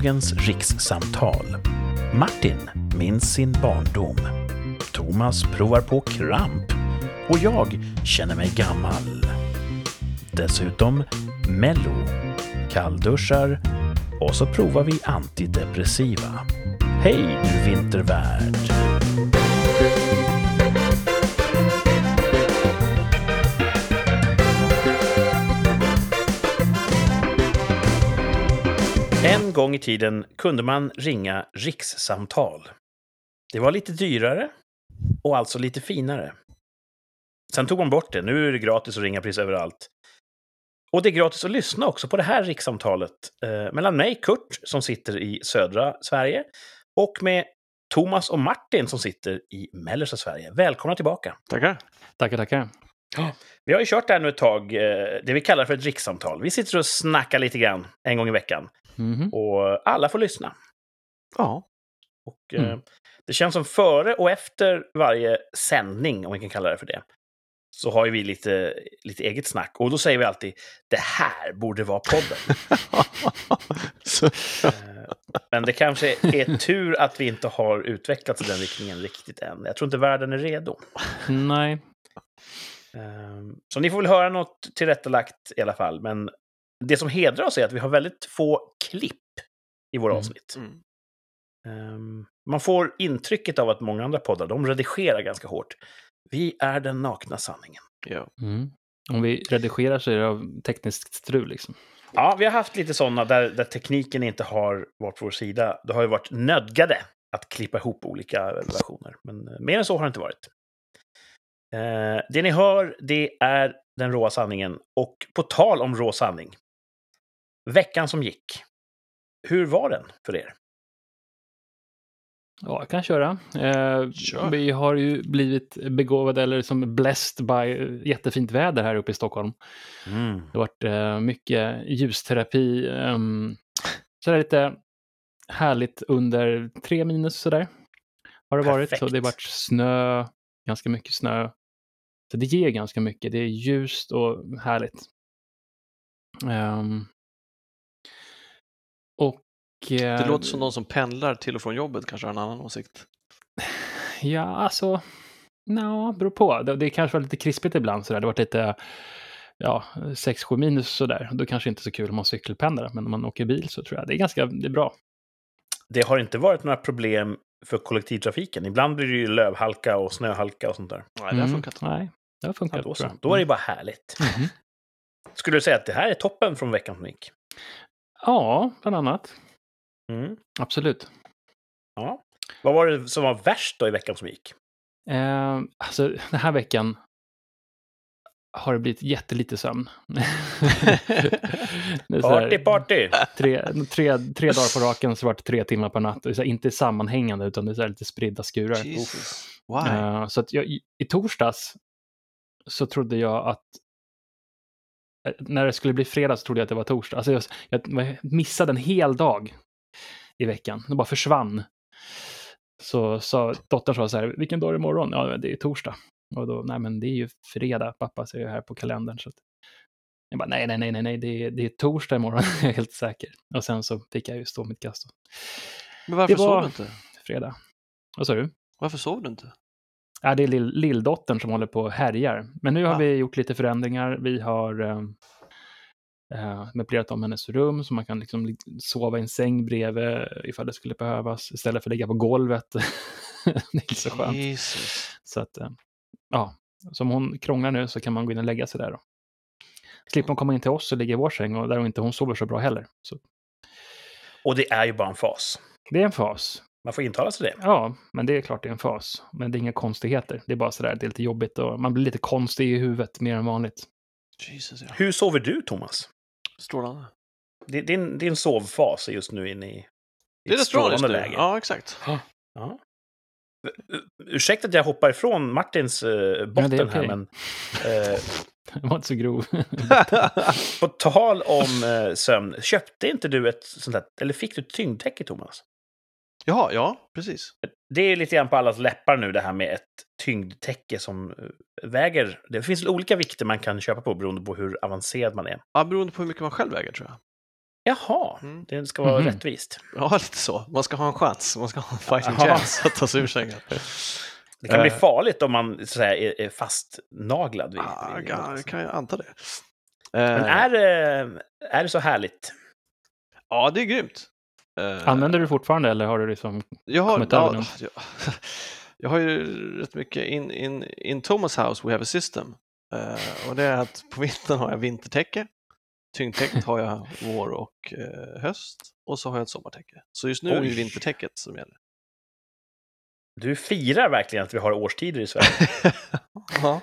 Dagens rikssamtal. Martin minns sin barndom. Thomas provar på kramp. Och jag känner mig gammal. Dessutom Mello, kallduschar och så provar vi antidepressiva. Hej du vintervärld! En gång i tiden kunde man ringa rikssamtal. Det var lite dyrare och alltså lite finare. Sen tog man bort det. Nu är det gratis att ringa precis överallt. Och det är gratis att lyssna också på det här rikssamtalet eh, mellan mig, Kurt, som sitter i södra Sverige, och med Thomas och Martin som sitter i mellersta Sverige. Välkomna tillbaka! Tackar. Tackar, tackar. Vi har ju kört det här nu ett tag, eh, det vi kallar för ett rikssamtal. Vi sitter och snackar lite grann en gång i veckan. Mhm. Och alla får lyssna. Ja. Och, eh, Mm. Det känns som före och efter varje sändning, om vi kan kalla det för det, så har ju vi lite, lite eget snack. Och då säger vi alltid det här borde vara podden. Eh, Men det kanske är tur att vi inte har utvecklats i den riktningen riktigt än. Jag tror inte världen är redo. Nej. Eh, Så ni får väl höra något tillrättalagt i alla fall. Men det som hedrar oss är att vi har väldigt få klipp i våra Mm. avsnitt. mm. Ehm, Man får intrycket av att många andra poddar, de redigerar ganska hårt. Vi är den nakna sanningen. ja. Mm. Om vi redigerar så är det av tekniskt strul liksom. Ja, vi har haft lite sådana där, där tekniken inte har varit på vår sida. Då har vi varit nödgade att klippa ihop olika versioner. Men eh, mer än så har det inte varit. Eh, det ni hör, det är den råa sanningen. Och på tal om rå sanning. Veckan som gick. Hur var den för er? Ja, jag kan köra. Eh, Kör. Vi har ju blivit begåvade, eller som blessed by jättefint väder här uppe i Stockholm. Mm. Det har varit eh, mycket ljusterapi. Um, så det är lite härligt under tre minus sådär. Har det varit. Perfekt. Och det har varit snö, ganska mycket snö. Så det ger ganska mycket. Det är ljust och härligt. Ehm, och... Det eh, låter som någon som pendlar till och från jobbet kanske har en annan åsikt. Ja, alltså... Nja, beror på. Det, det kanske var lite krispigt ibland sådär. Det var lite, ja, 6-7 minus sådär. Då kanske inte så kul om man cykelpendlar, men om man åker bil så tror jag det är ganska det är bra. Det har inte varit några problem för kollektivtrafiken. Ibland blir det ju lövhalka och snöhalka och sånt där. Nej, det har funkat. Mm, Nej, det har funkat. Ja, då, så. då är det bara härligt. Mhm. Skulle du säga att det här är toppen från veckan som gick? Ja, bland annat. Mm. Absolut. Ja. Vad var det som var värst då i veckan som gick? Eh, alltså, den här veckan har det blivit jättelite sömn. Party, party! tre, tre, tre dagar på raken så vart det tre timmar per natt. Och det är så här, inte sammanhängande utan det är så här lite spridda skurar. Jesus. Why? Eh, så att jag, i, i torsdags så trodde jag att när det skulle bli fredag så trodde jag att det var torsdag. Alltså jag, jag missade en hel dag i veckan. Det bara försvann. Så sa dottern sa så här, vilken dag är det imorgon? Ja, det är torsdag. Och då, nej men det är ju fredag, pappa säger här på kalendern. Så att, jag bara, nej, nej, nej, nej, nej, det är, det är torsdag imorgon, jag är helt säker. Och sen så fick jag ju stå mitt kast. Men varför sov du inte? Fredag. Vad sa du? Varför sov du inte? Ja, det är lill, lilldottern som håller på och härjar. Men nu har Ah. vi gjort lite förändringar. Vi har eh, eh, möblerat om hennes rum så man kan liksom li- sova i en säng bredvid ifall det skulle behövas istället för att ligga på golvet. det är inte så skönt. Jesus. Så att, eh, ja, så om hon krånglar nu så kan man gå in och lägga sig där då. Slipper hon komma in till oss och ligga i vår säng och där hon inte hon sover så bra heller. Så Och det är ju bara en fas. det är en fas. Man får intala sig det. Ja, men det är klart det är en fas. Men det är inga konstigheter. Det är bara sådär, det är lite jobbigt och man blir lite konstig i huvudet mer än vanligt. Jesus, ja. Hur sover du, Thomas? Strålande. Din, din, din sovfas är just nu inne i, i Det är ett strålande nu. läge. Ja, exakt. Ja. U- Ursäkta att jag hoppar ifrån Martins eh, botten okej. här, men eh, Den var inte så grov. på tal om eh, sömn, köpte inte du ett sånt där, eller fick du ett tyngdtäcke, Thomas? Jaha, ja, precis. Det är lite grann på allas läppar nu det här med ett tyngdtäcke som eh, väger... Det finns olika vikter man kan köpa på beroende på hur avancerad man är. Ja, beroende på hur mycket man själv väger tror jag. Jaha, Mm. det ska vara Mhm. rättvist. Ja, lite så. Man ska ha en chans. Man ska ha en fighting Jaha. chance att ta sig ur sängen. Det kan bli Eh. farligt om man så att säga, är, fastnaglad vid, Ja, vid ja, något. kan jag anta det. Men Eh, är är det så härligt? Ja, det är grymt. Eh, Använder du fortfarande eller har du liksom... Jag har, kommit över ja, jag, jag har ju rätt mycket in, in, in Thomas house we have a system. Eh, och det är att på vintern har jag vintertäcke. Tyngdtäcket har jag vår och eh, höst. Och så har jag ett sommartäcke. Så just nu är det Oj. vintertäcket som gäller. Du firar verkligen att vi har årstider i Sverige. ja.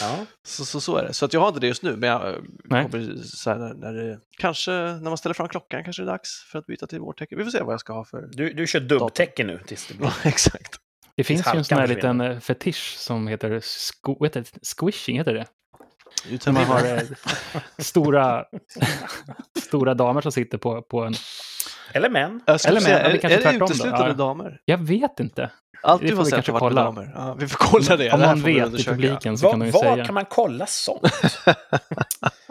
Ja. Så, så, så är det. Så att jag har inte det just nu, men jag eh, Nej. kommer så här när, när det, kanske när man ställer fram klockan kanske det är dags för att byta till vårtäcke. Vi får se vad jag ska ha för... Du, du kör dubbtäcke nu tills det blir... Ja, exakt. Det finns ju en sån här liten eh, fetisch som heter, vad heter det? squishing, heter det? Utan man har eh, stora, stora damer som sitter på, på en... Eller män. Eller säga, men, det är, kanske är det tvärtom då? uteslutande Ja. damer? Jag vet inte. Allt Det du får har vi sett kanske har varit kolla. Ja, vi får kolla det. Om Det man vet i publiken så Var, kan de ju var säga. kan man kolla sånt?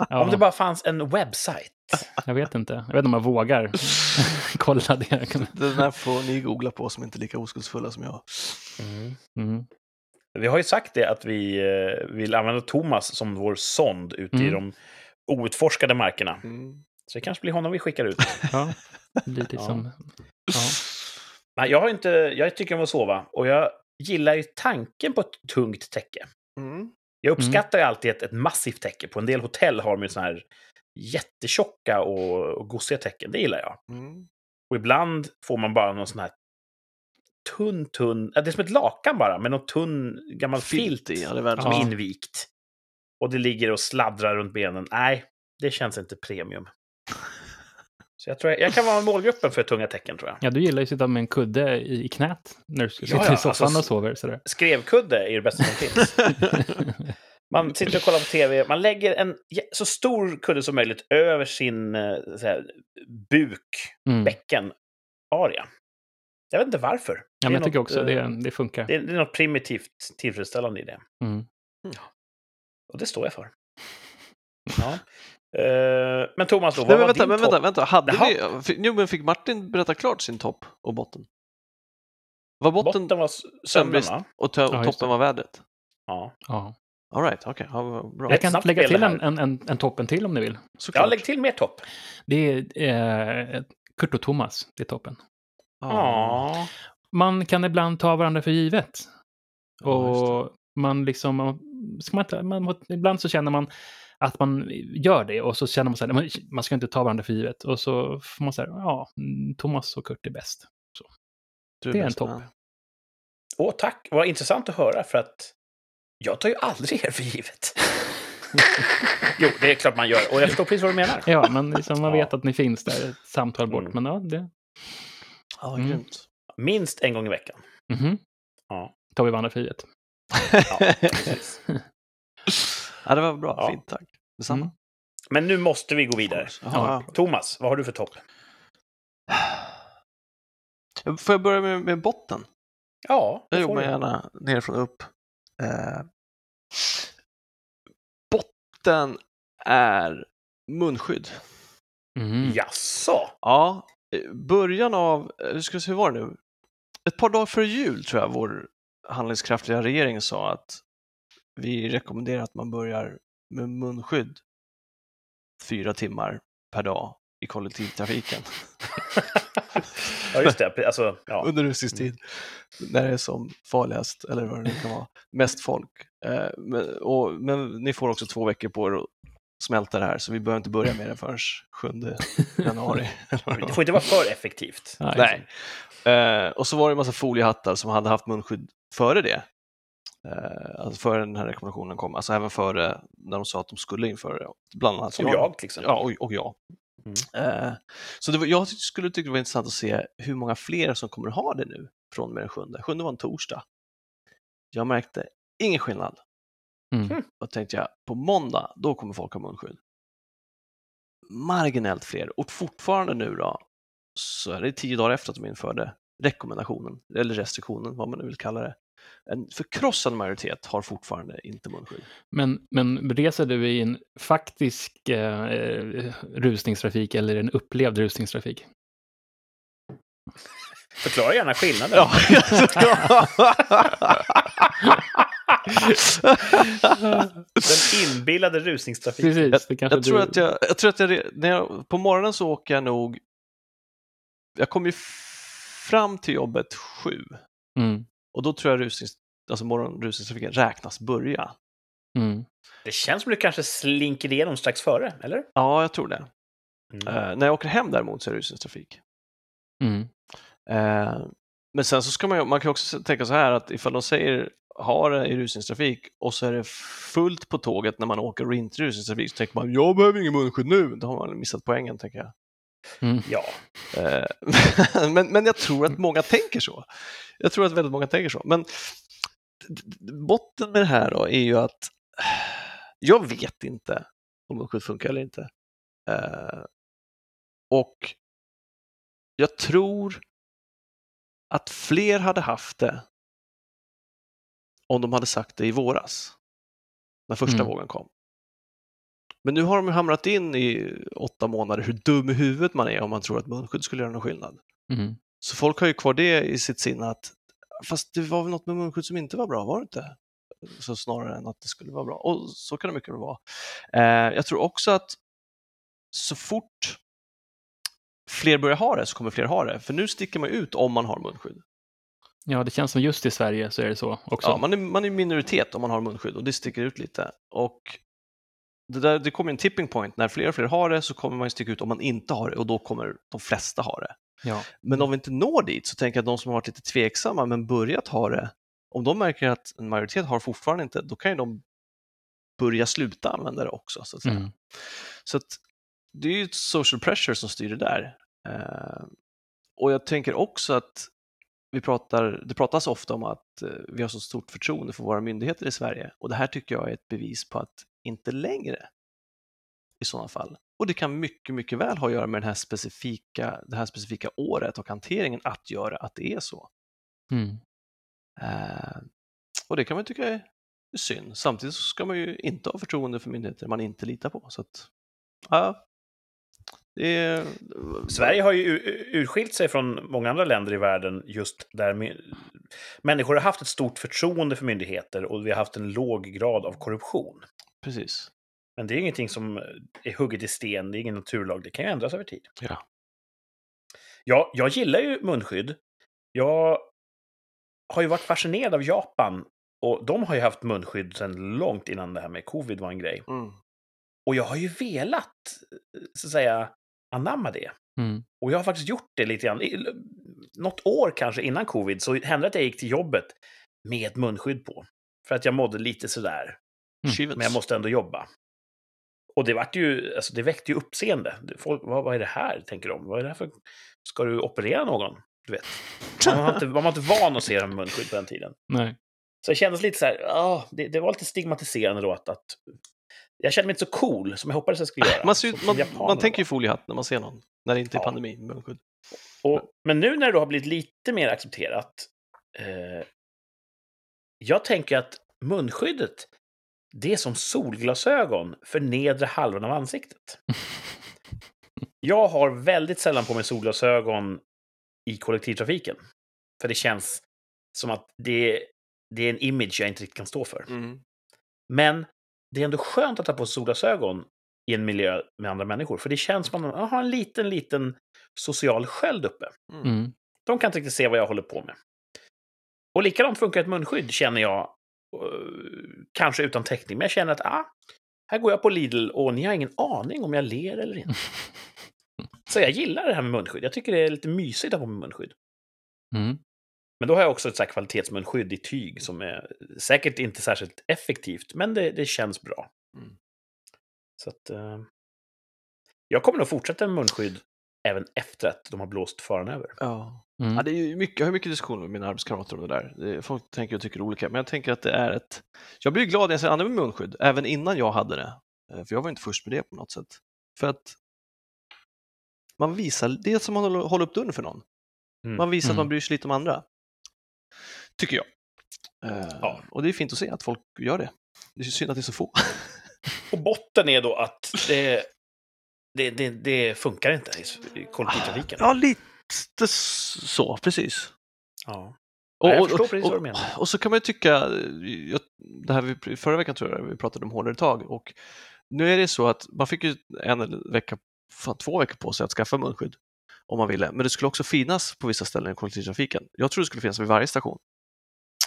Ja, Om det bara fanns en webbsajt. Jag vet inte. Jag vet inte om jag vågar kolla det. Den här får ni googla på som inte är lika oskuldsfulla som jag. Mm. Vi har ju sagt det att vi eh, vill använda Thomas som vår sond ute i Mm. de outforskade markerna. Mm. Så det kanske blir honom vi skickar ut. Ja, lite som... Ja. Nej, jag, har inte, jag tycker om att sova och jag gillar ju tanken på ett tungt täcke. Mm. Jag uppskattar ju alltid ett, ett massivt täcke. På en del hotell har de ju såna här jättetjocka och, och gosiga täcken. Det gillar jag. Mm. Och ibland får man bara någon sån här tunn, tunn... Ja, det är som ett lakan bara, med någon tunn gammal filt, i, ja, det är världens som är invikt. Och det ligger och sladdrar runt benen. Nej, det känns inte premium. Så jag tror jag, jag kan vara målgruppen för tunga tecken, tror jag. ja, du gillar ju att sitta med en kudde i, i knät när du Ja, sitter ja, i soffan alltså- och sover. Sådär. Skrevkudde är det bästa som finns. Man sitter och kollar på tv, man lägger en så stor kudde som möjligt över sin eh, här, buk, Mm. bäcken, area. Jag vet inte varför. Ja, Det men jag tycker något, också eh, det, det funkar. Det är, det är något primitivt tillfredsställande i det. Mm. Och det står jag för. Ja. Eh, men Thomas, då, vad Nej, men var vänta, din men topp? vänta, vänta. Hade Jaha. vi, fick, jo, men fick Martin berätta klart sin topp och botten? Var botten, Botten var sömnbrist va? och, tö- Ja, toppen var vädret? Ja. Ja. All right, okej. Ja, bra. Jag kan lägga till en, en, en, en toppen till om ni vill. Såklart. ja, lägg till mer topp. Det är eh, Kurt och Thomas, det är toppen. Ja. Man kan ibland ta varandra för givet. Och man liksom, man, ska man, man, ibland så känner man att man gör det och så känner man så här, "Men man ska inte ta varandra för givet. Och så får man säga, ja, mm, Thomas och Kurt är bäst. Du det är en bäst, topp. man. Åh, tack. Vad intressant att höra, för att jag tar ju aldrig er för givet. jo, det är klart man gör. Och jag förstår precis vad du menar. Ja, men liksom man Ja. vet att ni finns där, ett samtal bort. Mm. Men ja, det Ja, Mm. grymt. Minst en gång i veckan. mhm, Ja. tar vi varandra för givet. Ja, precis. ja, det var bra. Ja. Fint, tack. Detsamma. Mm. Men nu måste vi gå vidare. Ja. Thomas, vad har du för topp? Får jag börja med, med botten? Ja, Jag det jobbar du. gärna nerifrån och upp. Eh, botten är munskydd. Mhm. Jaså? Ja, eh, början av, eh, hur ska vi se, hur var det nu? Ett par dagar före jul tror jag vår handlingskraftiga regering sa att vi rekommenderar att man börjar med munskydd fyra timmar per dag i kollektivtrafiken Ja, just det. Alltså, ja. under rusningstid när det är som farligast eller vad det nu kan vara, mest folk. Eh, men, och, men ni får också två veckor på er att smälta det här så vi behöver inte börja med det förrän 7 januari. Det får inte vara för effektivt. Nej. Nej. Eh, och så var det en massa foliehattar som hade haft munskydd före det. Eh, alltså före den här rekommendationen kom, alltså även före när de sa att de skulle införa det. Bland annat Som jag, till exempel. Ja, och, och jag. Mm. Eh, så det var, jag skulle tycka det var intressant att se hur många fler som kommer ha det nu från och med den sjunde. Sjunde var en torsdag. Jag märkte ingen skillnad. Mm. Och tänkte jag, på måndag, då kommer folk ha munskydd. Marginellt fler. Och fortfarande nu då, så är det tio dagar efter att de införde rekommendationen, eller restriktionen, vad man nu vill kalla det. En förkrossande majoritet har fortfarande inte munskydd. Men, men reser du i en faktisk eh, rusningstrafik eller en upplevd rusningstrafik? Förklara gärna skillnaden. Ja. Den inbillade rusningstrafiken. Precis, jag, tror du... att jag, jag tror att jag, när jag, på morgonen så åker jag nog, jag kommer ju fram till jobbet sju Mm, och då tror jag rusnings, alltså morgonrusningstrafiken räknas börja. mm, Det känns som du kanske slinker igenom strax före, eller? Ja, jag tror det. Mm. Eh, när jag åker hem däremot så är det rusningstrafik. mm, Eh, men sen så ska man ju, man kan också tänka så här att ifall de säger ha det i rusningstrafik och så är det fullt på tåget när man åker och inte rusningstrafik så tänker man jag behöver ingen munskydd nu. Då har man missat poängen tänker jag. Mm. Ja, Eh, men, men jag tror att många tänker så. Jag tror att väldigt många tänker så. Men botten med det här då är ju att jag vet inte om munskydd funkar eller inte. Eh, och jag tror att fler hade haft det om de hade sagt det i våras, när första Mm. vågen kom. Men nu har de hamrat in i åtta månader hur dum i huvudet man är om man tror att munskydd skulle göra någon skillnad. Mm. Så folk har ju kvar det i sitt sinne att fast det var väl något med munskydd som inte var bra, var det inte? Så snarare än att det skulle vara bra. Och så kan det mycket väl vara. Eh, jag tror också att så fort fler börjar ha det så kommer fler ha det. För nu sticker man ut om man har munskydd. Ja, det känns som just i Sverige så är det så också. Ja, man, är, man är minoritet om man har munskydd och det sticker ut lite. Och det, där, det kommer en tipping point, när fler och fler har det så kommer man ju sticka ut om man inte har det och då kommer de flesta ha det. Ja. Men om vi inte når dit så tänker jag att de som har varit lite tveksamma men börjat ha det, om de märker att en majoritet har fortfarande inte, då kan ju de börja sluta använda det också. Så att. Mm. Så att det är ju social pressure som styr det där. Eh, och jag tänker också att vi pratar, det pratas ofta om att eh, vi har så stort förtroende för våra myndigheter i Sverige och det här tycker jag är ett bevis på att inte längre i sådana fall. Och det kan mycket, mycket väl ha att göra med den här specifika, det här specifika året och hanteringen att göra att det är så. Mm. Eh, och det kan man tycka är synd. Samtidigt så ska man ju inte ha förtroende för myndigheter man inte litar på. Så att, ja, det är... Sverige har ju ur- urskilt sig från många andra länder i världen just där människor har haft ett stort förtroende för myndigheter och vi har haft en låg grad av korruption. Precis. Men det är ingenting som är hugget i sten, det är ingen naturlag, det kan ju ändras över tid. Ja. Ja, jag gillar ju munskydd. Jag har ju varit fascinerad av Japan och de har ju haft munskydd sedan långt innan det här med covid var en grej. Mm. Och jag har ju velat, så att säga, anamma det. Mm. Och jag har faktiskt gjort det lite grann. I- Något år kanske innan covid så hände det att jag gick till jobbet med munskydd på. För att jag mådde lite sådär. Chivens. Men jag måste ändå jobba. Och det, vart ju, alltså det väckte ju uppseende. Folk, vad, vad är det här, tänker de. Vad är det här för... Ska du operera någon? Du vet. Man var inte, man var inte van att se dem med munskydd på den tiden. Nej. Så det kändes lite så här, ah, det, det var lite stigmatiserande då att, att... Jag kände mig inte så cool som jag hoppades jag skulle göra. Man, ser, man, man tänker ju foliehatt när man ser någon, när det inte är Ja. pandemi. munskydd. Och, men nu när det då har blivit lite mer accepterat. Eh, jag tänker att munskyddet, det är som solglasögon för nedre halvan av ansiktet. Jag har väldigt sällan på mig solglasögon i kollektivtrafiken. För det känns som att det, det är en image jag inte riktigt kan stå för. Mm. Men det är ändå skönt att ha på sig solglasögon i en miljö med andra människor. För det känns som att man har en liten, liten social sköld uppe. Mm. De kan inte riktigt se vad jag håller på med. Och likadant funkar ett munskydd, känner jag. Eh, kanske utan täckning, men jag känner att ah, här går jag på Lidl och ni har ingen aning om jag ler eller inte. Så jag gillar det här med munskydd. Jag tycker det är lite mysigt att ha på mig munskydd. Mm. Men då har jag också ett så här kvalitetsmunskydd i tyg som är säkert inte särskilt effektivt, men det, det känns bra. Mm. Så att... eh, jag kommer nog fortsätta med munskydd även efter att de har blåst faran över. Ja. Mm. Ja, det är ju mycket, jag har mycket diskussioner med mina arbetskamrater om det där. Folk tänker och tycker olika, men jag tänker att det är ett... Jag blir glad när jag ser andra med munskydd, även innan jag hade det. Eh, För jag var inte först med det på något sätt. För att man visar, det är som att man håller- håller upp dörren för någon. Mm. Man visar att man Mm. bryr sig lite om andra. Tycker jag. Eh, Ja. Och det är fint att se att folk gör det. Det är synd att det är så få. Och botten är då att det, det, det, det funkar inte i kollektivtrafiken. Ja, lite så, precis. Ja. Och, jag och, förstår och, precis vad du och, menar. och så kan man ju tycka, jag, det här vi, förra veckan tror jag vi pratade om hårdare tag och nu är det så att man fick ju en vecka, fan, två veckor på sig att skaffa munskydd om man ville, men det skulle också finnas på vissa ställen i kollektivtrafiken. Jag tror det skulle finnas vid varje station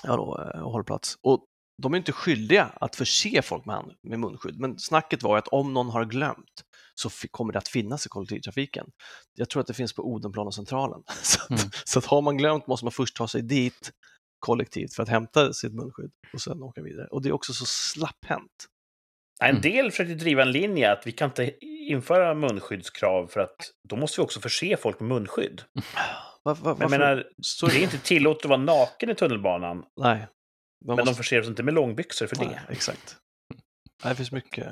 ja, då, eh, och hållplats. Och de är inte skyldiga att förse folk med, hand, med munskydd, men snacket var ju att om någon har glömt så kommer det att finnas i kollektivtrafiken. Jag tror att det finns på Odenplan och Centralen. Så att, Mm. så att har man glömt måste man först ta sig dit kollektivt för att hämta sitt munskydd och sen åka vidare. Och det är också så slapphänt. En Mm. del försökte driva en linje att vi kan inte införa munskyddskrav för att då måste vi också förse folk med munskydd. Var, var, Men jag menar, så, det är inte tillåtet att vara naken i tunnelbanan, Nej. Man men de måste, förser oss inte med långbyxor för det. nej, exakt. Nej, det finns mycket,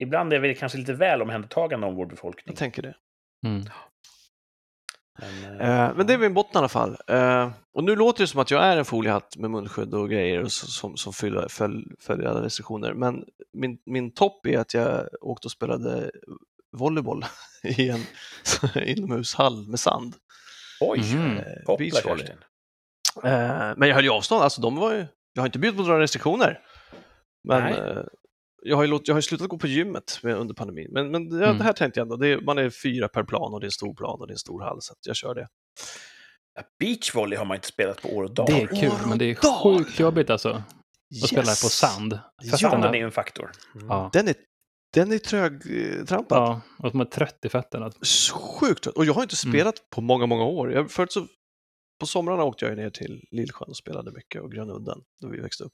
Ibland är vi kanske lite väl omhändertagande om vår befolkning. jag tänker det. Mm. Men, Eh, men det är min botten i alla fall. Eh, och nu låter det som att jag är en foliehatt med munskydd och grejer och så, som, som fyller, följ, följer alla restriktioner. Men min, min topp är att jag åkte och spelade volleyboll i en inomhushall med sand. Oj, Mhm. Eh. Kerstin. Eh, men jag höll ju avstånd, alltså de var ju, jag har inte bjudit på några restriktioner. Men Nej. Jag, har ju låt, jag har slutat gå på gymmet med, under pandemin. Men, men det, Mm. det här tänkte jag ändå, det är, man är fyra per plan och det är en stor plan och det är en stor hall så att jag kör det. Ja, Beachvolley har man inte spelat på år och dag. Det är kul, men det är sjukt jobbigt alltså. Att spela på Yes! sand. Ja, Fötterna. den är ju en faktor. Mm. Ja. Den är, den är trögtrampad. ja, och att man är trött i fötterna. Sjukt trött. Och jag har inte Mm. spelat på många, många år. Jag, förut så, på somrarna åkte jag ner till Lillsjön och spelade mycket och Grönudden då vi växte upp.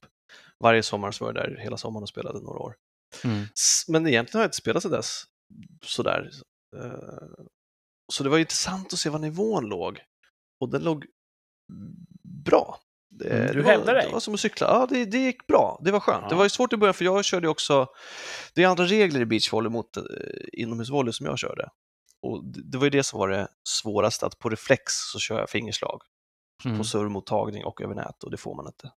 Varje sommar så var jag där hela sommaren och spelade några år. Mm. Men egentligen har jag inte spelat sedan dess sådär. Eh, Så det var intressant att se var nivån låg. Och den låg bra. Det, Mm, du hävdar dig. Det var som att cykla. Ja, det, det gick bra. Det var skönt. Ja. Det var ju svårt i början för jag körde också, det är andra regler i beachvolley mot eh, inomhusvolley som jag körde. Och det, det var ju det som var det svåraste, att på reflex så kör jag fingerslag Mm. på servermottagning och över nät och det får man inte.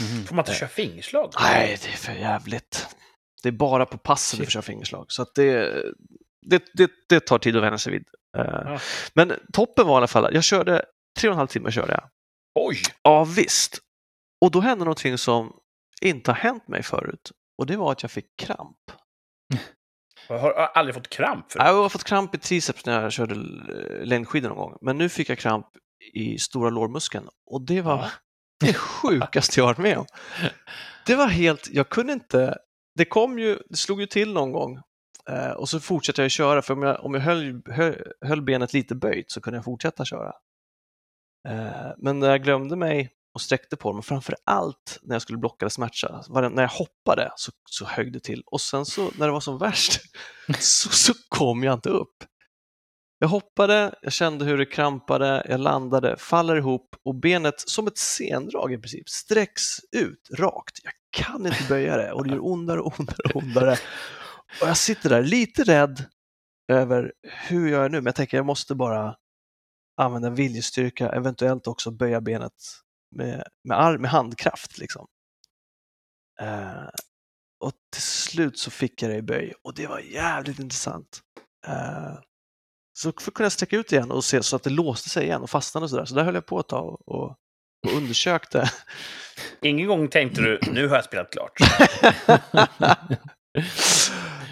Mhm. Får man inte köra fingerslag? Nej, det är för jävligt. Det är bara på passen du får köra fingerslag. Så att det, det, det, det tar tid att vänja sig vid. Eh, Ja. Men toppen var i alla fall, jag körde tre och en halv timme körde jag. Oj! Ja, visst. Och då hände någonting som inte har hänt mig förut. Och det var att jag fick kramp. Jag har aldrig fått kramp för Jag har fått kramp i triceps när jag körde längdskidor någon gång. Men nu fick jag kramp i stora lårmuskeln. Och det var Ja det sjukaste jag varit med om. Det var helt, jag kunde inte, det kom ju, det slog ju till någon gång. Eh, och så fortsatte jag köra, för om jag, om jag höll, höll, höll benet lite böjt så kunde jag fortsätta köra. Eh, men när jag glömde mig och sträckte på dem, och framför allt när jag skulle blocka eller smärta, när jag hoppade så, så högg det till. Och sen så, när det var som värst, så, så kom jag inte upp. Jag hoppade, jag kände hur det krampade, jag landade, faller ihop och benet som ett sendrag i princip sträcks ut rakt. Jag kan inte böja det och det gör ondare och ondare och ondare. Och jag sitter där lite rädd över hur jag är nu, men jag tänker jag måste bara använda viljestyrka, eventuellt också böja benet med, med, arm, med handkraft. Liksom. Eh, och till slut så fick jag det i böj och det var jävligt intressant. Eh, så kunde jag sträcka ut igen och se så att det låste sig igen och fastnade och sådär. Så där höll jag på ett tag och, och, och undersökte. Ingen gång tänkte du, nu har jag spelat klart.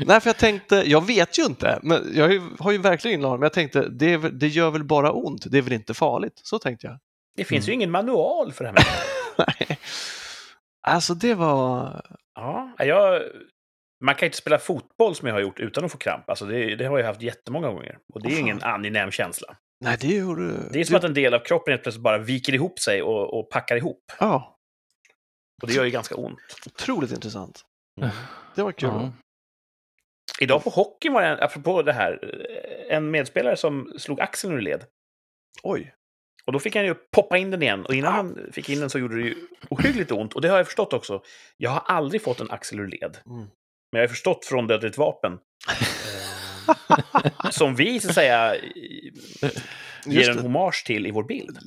Nej, för jag tänkte, jag vet ju inte, men jag har ju, har ju verkligen ingen aning, men jag tänkte, det, det gör väl bara ont, det är väl inte farligt. Så tänkte jag. Det finns ju Mm. ingen manual för det här. Nej. Alltså det var, Ja, jag, man kan inte spela fotboll som jag har gjort utan att få kramp. Alltså det, det har jag haft jättemånga gånger. Och det är fan. ingen angenäm känsla. nej det gjorde Det är som att en del av kroppen helt plötsligt bara viker ihop sig och, och packar ihop. Ja, Och det gör ju ganska ont. otroligt intressant. Mm. Det var kul. Ja. Idag på hockeyn var det, en- apropå det här, en medspelare som slog axeln ur led. Oj. Och då fick han ju poppa in den igen. Och innan han fick in den så gjorde det ju ohyggligt ont. Och det har jag förstått också. Jag har aldrig fått en axel ur led. Mm. Men jag har förstått från Dödligt vapen eh, som vi så att säga ger en hommage till i vår bild.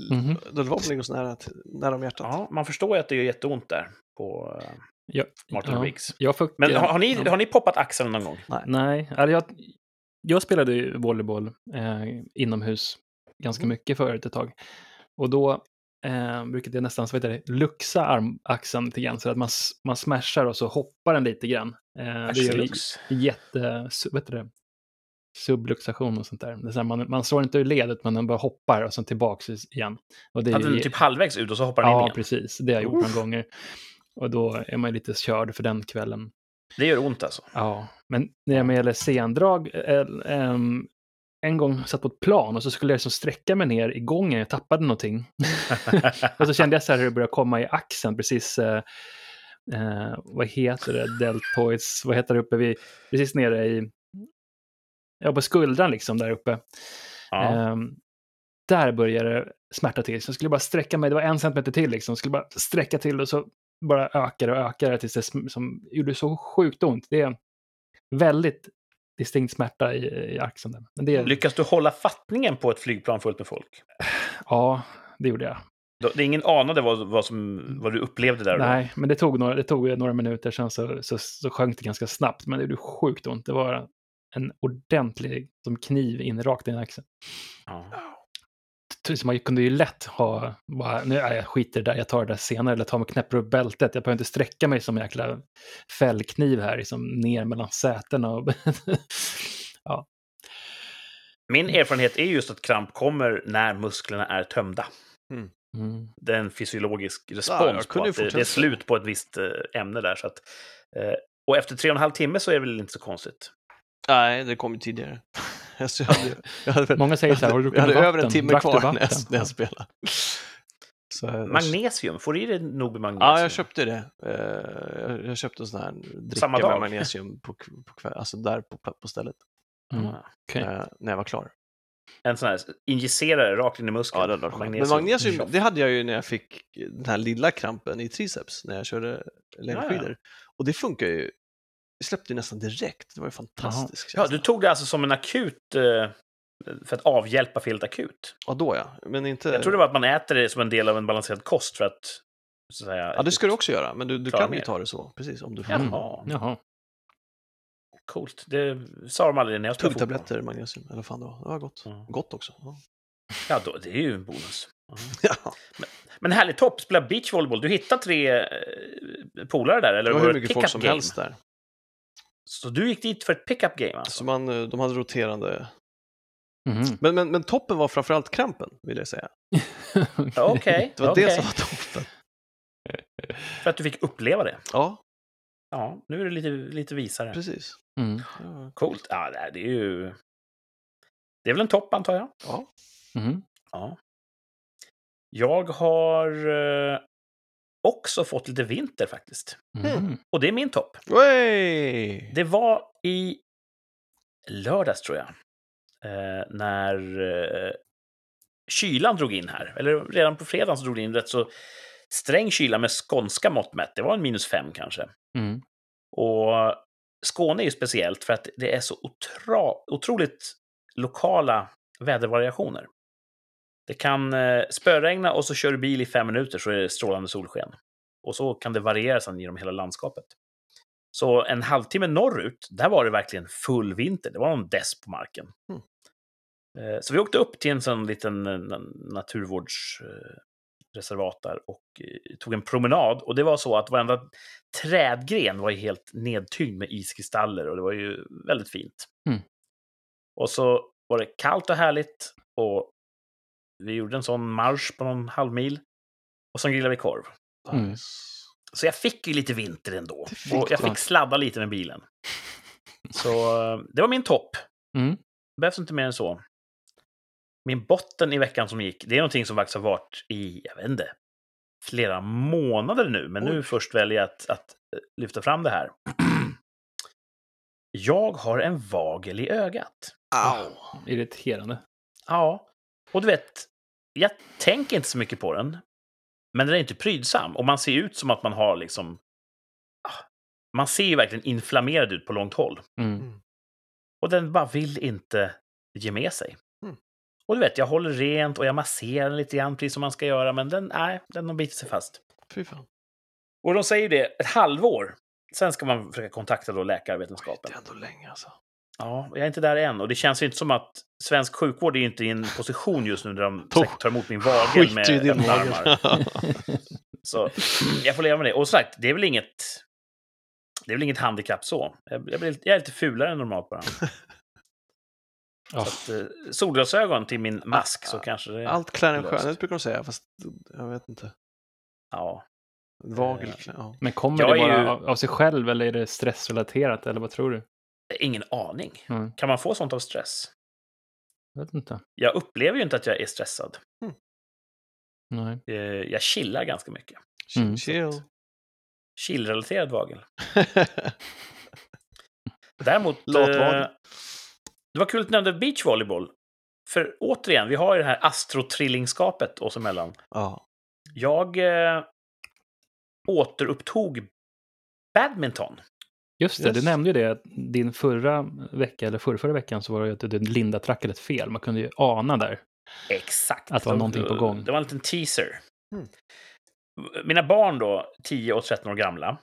Dolph Lundgren ligger oss nära, nära om hjärtat. Ja, man förstår ju att det gör jätteont där på eh, Ja, Martin ja. Riggs. Jag fick, Men eh, har, har, ni, ja. har ni poppat axeln någon gång? Nej, alltså jag, jag spelade ju volleyboll eh, inomhus ganska Mm. mycket förut ett tag. Och då eh, brukade jag nästan så vet jag, luxa armaxeln lite grann så att man, man smashar och så hoppar den lite grann. Eh, det gör jätte, vad heter det? subluxation och sånt där. Det är så här, man, man slår inte ur ledet, men man bara hoppar och sen tillbaks igen. Och det är Hade den typ halvvägs ut och så hoppar den in Ja, igen? precis. Det har jag gjort några gånger. Och då är man ju lite körd för den kvällen. Det gör ont alltså. Ja, men när det gäller sendrag, eh, ehm, en gång satt på ett plan och så skulle jag liksom sträcka mig ner i gången, jag tappade någonting. och så kände jag så här hur det började komma i axeln, precis, eh, eh, vad heter det, deltoids, vad heter det uppe vid, precis nere i, ja på skuldran liksom där uppe. Ja. Ehm, där började det smärta till. Så jag skulle bara sträcka mig, det var en centimeter till liksom. Jag skulle bara sträcka till och så bara ökar och ökar det tills det som gjorde så sjukt ont. Det är väldigt distinkt smärta i, i axeln. där. Men det, Lyckas du hålla fattningen på ett flygplan fullt med folk? ja, det gjorde jag. Det är ingen anade vad, vad, som, vad du upplevde där och då? Nej, men det tog några, det tog några minuter sen så, så, så sjönk det ganska snabbt. Men det gjorde sjukt ont. Det var en ordentlig som kniv in rakt i axeln. Ja. Så man kunde ju lätt ha, bara, nu, nej, jag skiter där, jag tar det där senare, eller tar mig och knäpper upp bältet. Jag behöver inte sträcka mig som en jäkla fällkniv här, liksom ner mellan sätena. Och Min erfarenhet är just att kramp kommer när musklerna är tömda. mm. Det är en fysiologisk respons på kunde ju att det, det är slut på ett visst eh, ämne där. Så att, eh, och efter tre och en halv timme så är det väl inte så konstigt. Nej, det kom ju tidigare. Så jag hade, jag hade, Många säger jag så här, har du hade, jag druckit hade vatten? över en timme kvar när jag, vatten? när jag spelade. Så, jag- Magnesium, får du i dig nog med magnesium? Ja, jag köpte det. Eh, jag, jag köpte en sån här dricka Samma med magnesium på, på kväll, alltså där på, på stället, Mm. Ah. Okej. eh, när jag var klar. En sån här injicerare rakt in i muskeln. Ja, det hade skönt. Men magnesium, det hade jag ju när jag fick den här lilla krampen i triceps när jag körde längdskidor. Och det funkar ju. Det släppte ju nästan direkt. Det var ju fantastiskt. Ja, du tog det alltså som en akut... Eh, för att avhjälpa felet akut. Ja, då ja. Men inte... Jag tror det var att man äter det som en del av en balanserad kost för att... Så att säga, Ja, det ska du också göra. Men du, du kan ju ta det så. Precis, om du får. Mm. Jaha, Jaha. coolt. Det sa de aldrig när jag spelade. Tuggtabletter, magnesium, eller vad fan det var. Det var gott. Ja. Gott också. Ja. Ja, då, det är ju en bonus. Ja. Ja. Men härligt topp, spela beachvolleyboll. Du hittade tre eh, polare där, eller Det var hur mycket folk som game? helst där. Så du gick dit för ett pick-up game alltså? Så man, eh, de hade roterande... Mhm. Men, men, men toppen var framförallt krampen, vill jag säga. Okej, Det var okej. det som var toppen. För att du fick uppleva det. Ja, Ja, nu är det lite, lite visare. precis. Mm. Ja. Coolt. Ja, det är- ju... Det är väl en topp, antar jag. ja. Mhm. Ja. Jag har eh, också fått lite vinter faktiskt. Mhm. Och det är min topp. Wey! Det var i lördags, tror jag. Eh, när eh, kylan drog in här. Eller redan på fredagen så drog det in rätt så sträng kyla med skånska mått mätt. Det var en minus fem kanske. Mm. Och Skåne är ju speciellt för att det är så otra, otroligt lokala vädervariationer. Det kan eh, spöregna och så kör du bil i fem minuter så är det strålande solsken. Och så kan det variera sedan genom hela landskapet. Så en halvtimme norrut, där var det verkligen full vinter. Det var någon dess på marken. Mm. Så vi åkte upp till en sån liten eh, na- naturvårdsreservat där och tog en promenad. Och det var så att varenda trädgren var helt nedtyngd med iskristaller och det var ju väldigt fint. Mm. Och så var det kallt och härligt och vi gjorde en sån marsch på någon halv mil. Och sen grillade vi korv. Mm. Så jag fick ju lite vinter ändå. Och jag fick sladda lite med bilen. Så eh, det var min topp. Mm. Det behövs inte mer än så. Min botten i veckan som gick, det är någonting som faktiskt har varit i, jag vet inte, flera månader nu. Men nu Oj. först väljer jag att, att eh, lyfta fram det här. Jag har en vagel i ögat. Au! Irriterande. Ja, och du vet, jag tänker inte så mycket på den. Men den är inte prydsam och man ser ut som att man har liksom... ah, Man ser ju verkligen inflammerad ut på långt håll. Mm. Och den bara vill inte ge med sig. Mm. Och du vet, jag håller rent och jag masserar den lite grann, precis som man ska göra, men den, nej, den har bitit sig fast. Fy fan. Och de säger det, ett halvår. Sen ska man försöka kontakta då Det läkarvetenskapen. är ändå länge alltså. Ja, jag är inte där än. Och det känns ju inte som att svensk sjukvård är inte i en position just nu där de säkert tar emot min vagel med öppna armar. Så jag får leva med det. Och som sagt, det är väl inget... Det är väl inget handikapp så. Jag, jag, blir, jag är lite fulare än normalt bara. Så att, eh, solglasögon till min mask så kanske det... Allt klär en skönhet brukar de säga, fast jag vet inte. Ja. Vagel, Eh, ja. Men kommer Jag det är bara ju- av- av sig själv eller är det stressrelaterat eller vad tror du? Ingen aning. Mm. Kan man få sånt av stress? Jag vet inte. Jag upplever ju inte att jag är stressad. Nej. Eh, Jag chillar ganska mycket. Mm. Chill. Chillrelaterad vagel. Däremot... Eh, det var kul att du nämnde beachvolleyboll. För återigen, vi har ju det här astrotrillingskapet oss emellan. ja. Jag eh, återupptog badminton. Just det, Yes. du nämnde ju det. att Din förra vecka, eller förra, förra veckan, så var det ju att du Linda trackat ett fel. Man kunde ju ana där. Exakt. Att det var någonting på gång. Det var en liten teaser. Mm. Mina barn då, 10 och 13 år gamla,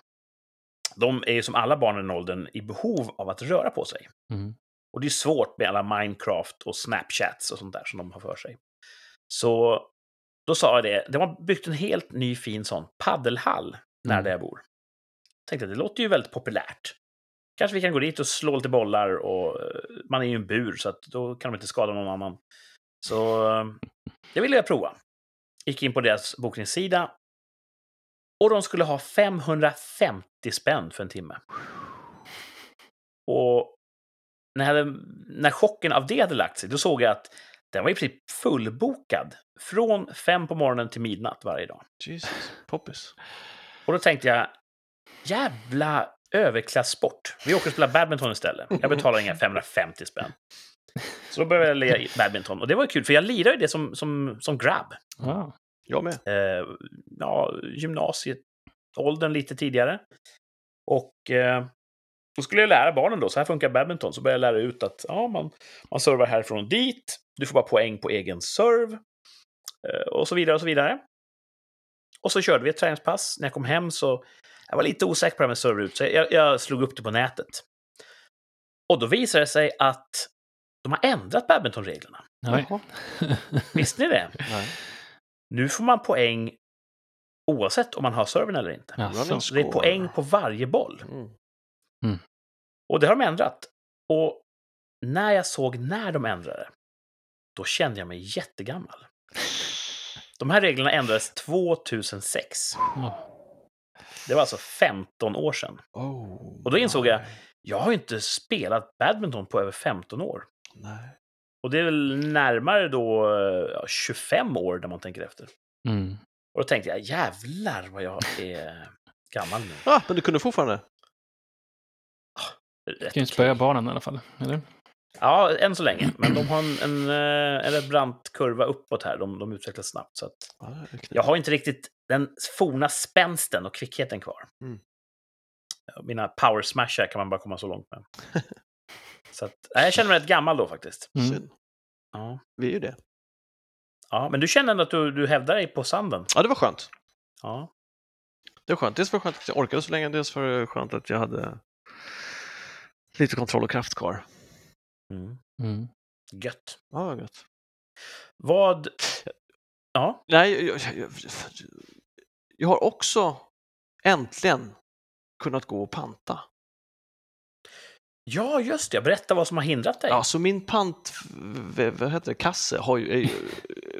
de är ju som alla barn i den åldern i behov av att röra på sig. Mm. Och det är svårt med alla Minecraft och Snapchats och sånt där som de har för sig. Så då sa jag det, de har byggt en helt ny fin sån paddelhall nära Mm. där jag bor. Tänkte att det låter ju väldigt populärt. Kanske vi kan gå dit och slå lite bollar och eh, man är ju en bur så att då kan de inte skada någon annan. Så eh, det ville jag prova. Gick in på deras bokningssida och de skulle ha 550 spänn för en timme. Och när, hade, när chocken av det hade lagt sig, då såg jag att den var i princip fullbokad. Från fem på morgonen till midnatt varje dag. Jesus. Poppis. Och då tänkte jag, jävla överklasssport. Vi åker och spelar badminton istället. Jag betalar inga 550 spänn. Så då började jag lira badminton. Och det var kul, för jag lirade ju det som, som, som grabb. Ja. Jag med. Eh, ja, gymnasieåldern lite tidigare. Och eh, då skulle jag lära barnen då, så här funkar badminton. Så började jag lära ut att ja, man, man servar härifrån och dit. Du får bara poäng på egen serve. Eh, och så vidare och så vidare. Och så körde vi ett träningspass. När jag kom hem så jag var lite osäker på det här med server ut, så jag, jag slog upp det på nätet. Och då visade det sig att de har ändrat badmintonreglerna. Visste ni det? Nej. Nu får man poäng oavsett om man har servern eller inte. Jaså. Så det är poäng på varje boll. Mm. Och det har de ändrat. Och när jag såg när de ändrade, då kände jag mig jättegammal. De här reglerna ändrades 2006. Ja. Det var alltså 15 år sedan. Oh, Och då insåg jag- nej. Jag har ju inte spelat badminton på över 15 år. Nej. Och det är väl närmare då ja, 25 år när man tänker efter. Mm. Och då tänkte jag, jävlar vad jag är gammal nu. Ah, men du kunde fortfarande? Rätt Du kan ju spöa barnen i alla fall. Eller? Ja, än så länge. Men de har en, en, eh, en rätt brant kurva uppåt här. De, de utvecklas snabbt. Så att Ja, jag har inte riktigt den forna spänsten och kvickheten kvar. Mm. Mina power smashar kan man bara komma så långt med. så att, jag känner mig rätt gammal då faktiskt. Mm. Ja. Vi är ju det. ja men du känner ändå att du, du hävdar dig på sanden? Ja, det var skönt. Ja. Det var skönt. Dels var det skönt att jag orkade så länge, dels var det skönt att jag hade lite kontroll och kraft kvar. Mm. Mm. Gött. Ja, vad gött. Vad... Ja, Nej, jag, jag, jag, jag har också äntligen kunnat gå och panta. ja just det. Berätta vad som har hindrat dig. Ja, så min pant, vad heter det, kasse har ju är ju